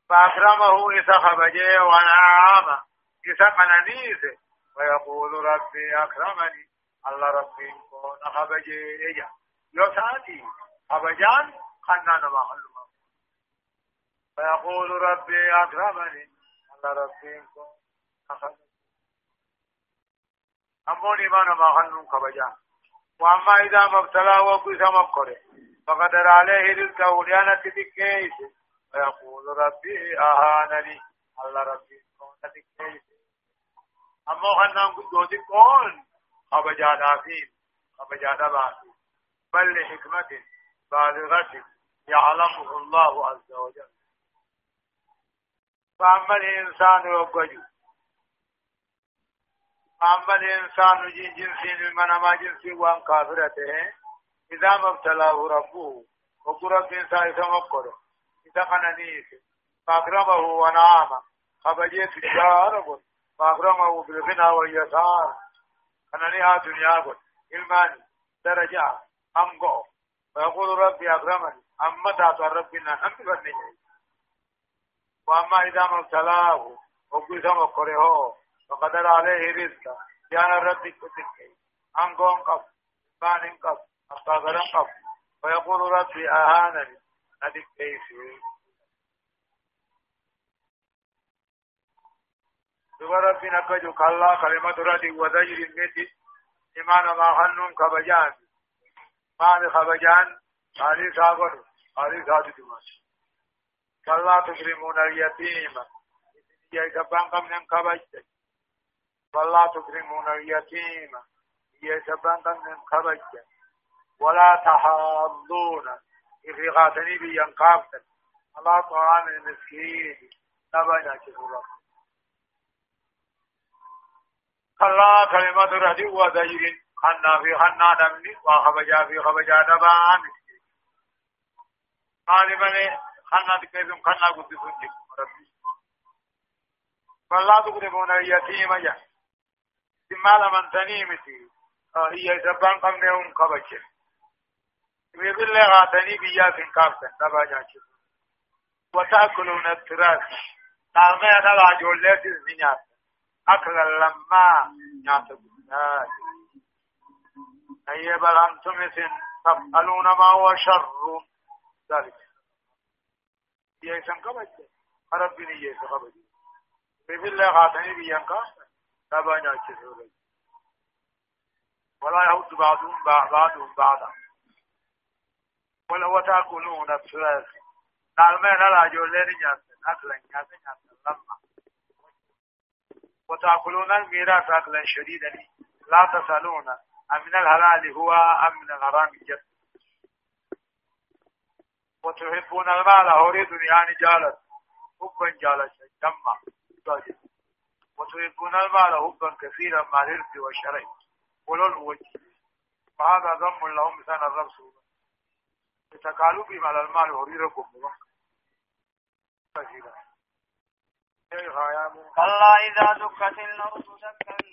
فأكرمه إذا خبجه ونعام إذا منانيسه ويقول ربي أكرمني. الله ربي كون خبجه إجا يوساتي خبجان خنان ما خلوه. فيقول ربي أكرمني. ربكم أموني ما خنون كبجا وأما إذا ما ابتلاه وقيس مكره فقدر عليه رزقه لأنا تذكيس ويقول ربي أهانني الله ربي كون تذكيس أما خنون قدوتي كون خبجا نافين خبجا نباسي بل لحكمة بالغة يعلمه الله عز وجل فأما الإنسان يوجد فأما الإنسان جن جنسي من ما جنسي وان كافرته إذا ما ابتلاه ربه وقرب إنسان يتمكره إذا قننيه فأكرمه ونعامه خبجيت الجار فأكرمه بالغنى واليسار. قننيها دنيا قل إلماني درجة أمقو. فيقول ربي أكرمني أما تاتوا ربنا أنت بني. وأما إذا ما ابتلاه وقل سمكره فقدر عليه رزقا. كان ربي كتك أنقون قف. فان قف. أستغرن قف. ويقول ربي أهانني. ندك كيسي دوبا ربي نكجو كلا كلمة ردي وزجر المتي إيمان ما خنون كبجان. ما خبجان. علي ساغر علي ساغر دماش كلا تكرمون اليتيم. يا كبان كم نم كبجت ولا تكرمون اليتيم. يسبان من خرج ولا تحاضون. إرغاتني بينقابت على طعام المسكين. تبعنا كثيرا خلا كلمة ردي وزجر خنا في خنا دمني. وخبجا في خبجا دبا مسكين قال من خنا تكيزم خنا قد سنجي فلا تكرمون اليتيم يعني مال امنتني متي هي زبان قمنهم قبچه ويقول لها غاتني بيا في كابتن تبا جاچه وتاكلون التراث نعمه أنا لا جولت الزنيات اكل لما نعتقد أي بل أنتم تفعلون ما هو شر ذلك يسن قبجه ربني يسن قبجه بيقول لها غاتني بيا كابتن تابعنا كثيرا ولا يهود بعضهم بعضهم بعضا ولا وتأكلون الثلاث ما لا جولين جاسن أكلا جاسن جاسن لما وتأكلون الميراث أكلا شديدا لا تسألون أمن الحلال هو أم من الحرام جد وتحبون المال هوري دنيا جالت حبا جالت جمع وتحبون المال حبا كثيرا مع الإرث والشرع. الوجه فهذا ذم لهم مثال الرسول بتكالبهم على المال هريركم كثيرا كلا إذا دكت الأرض دكا.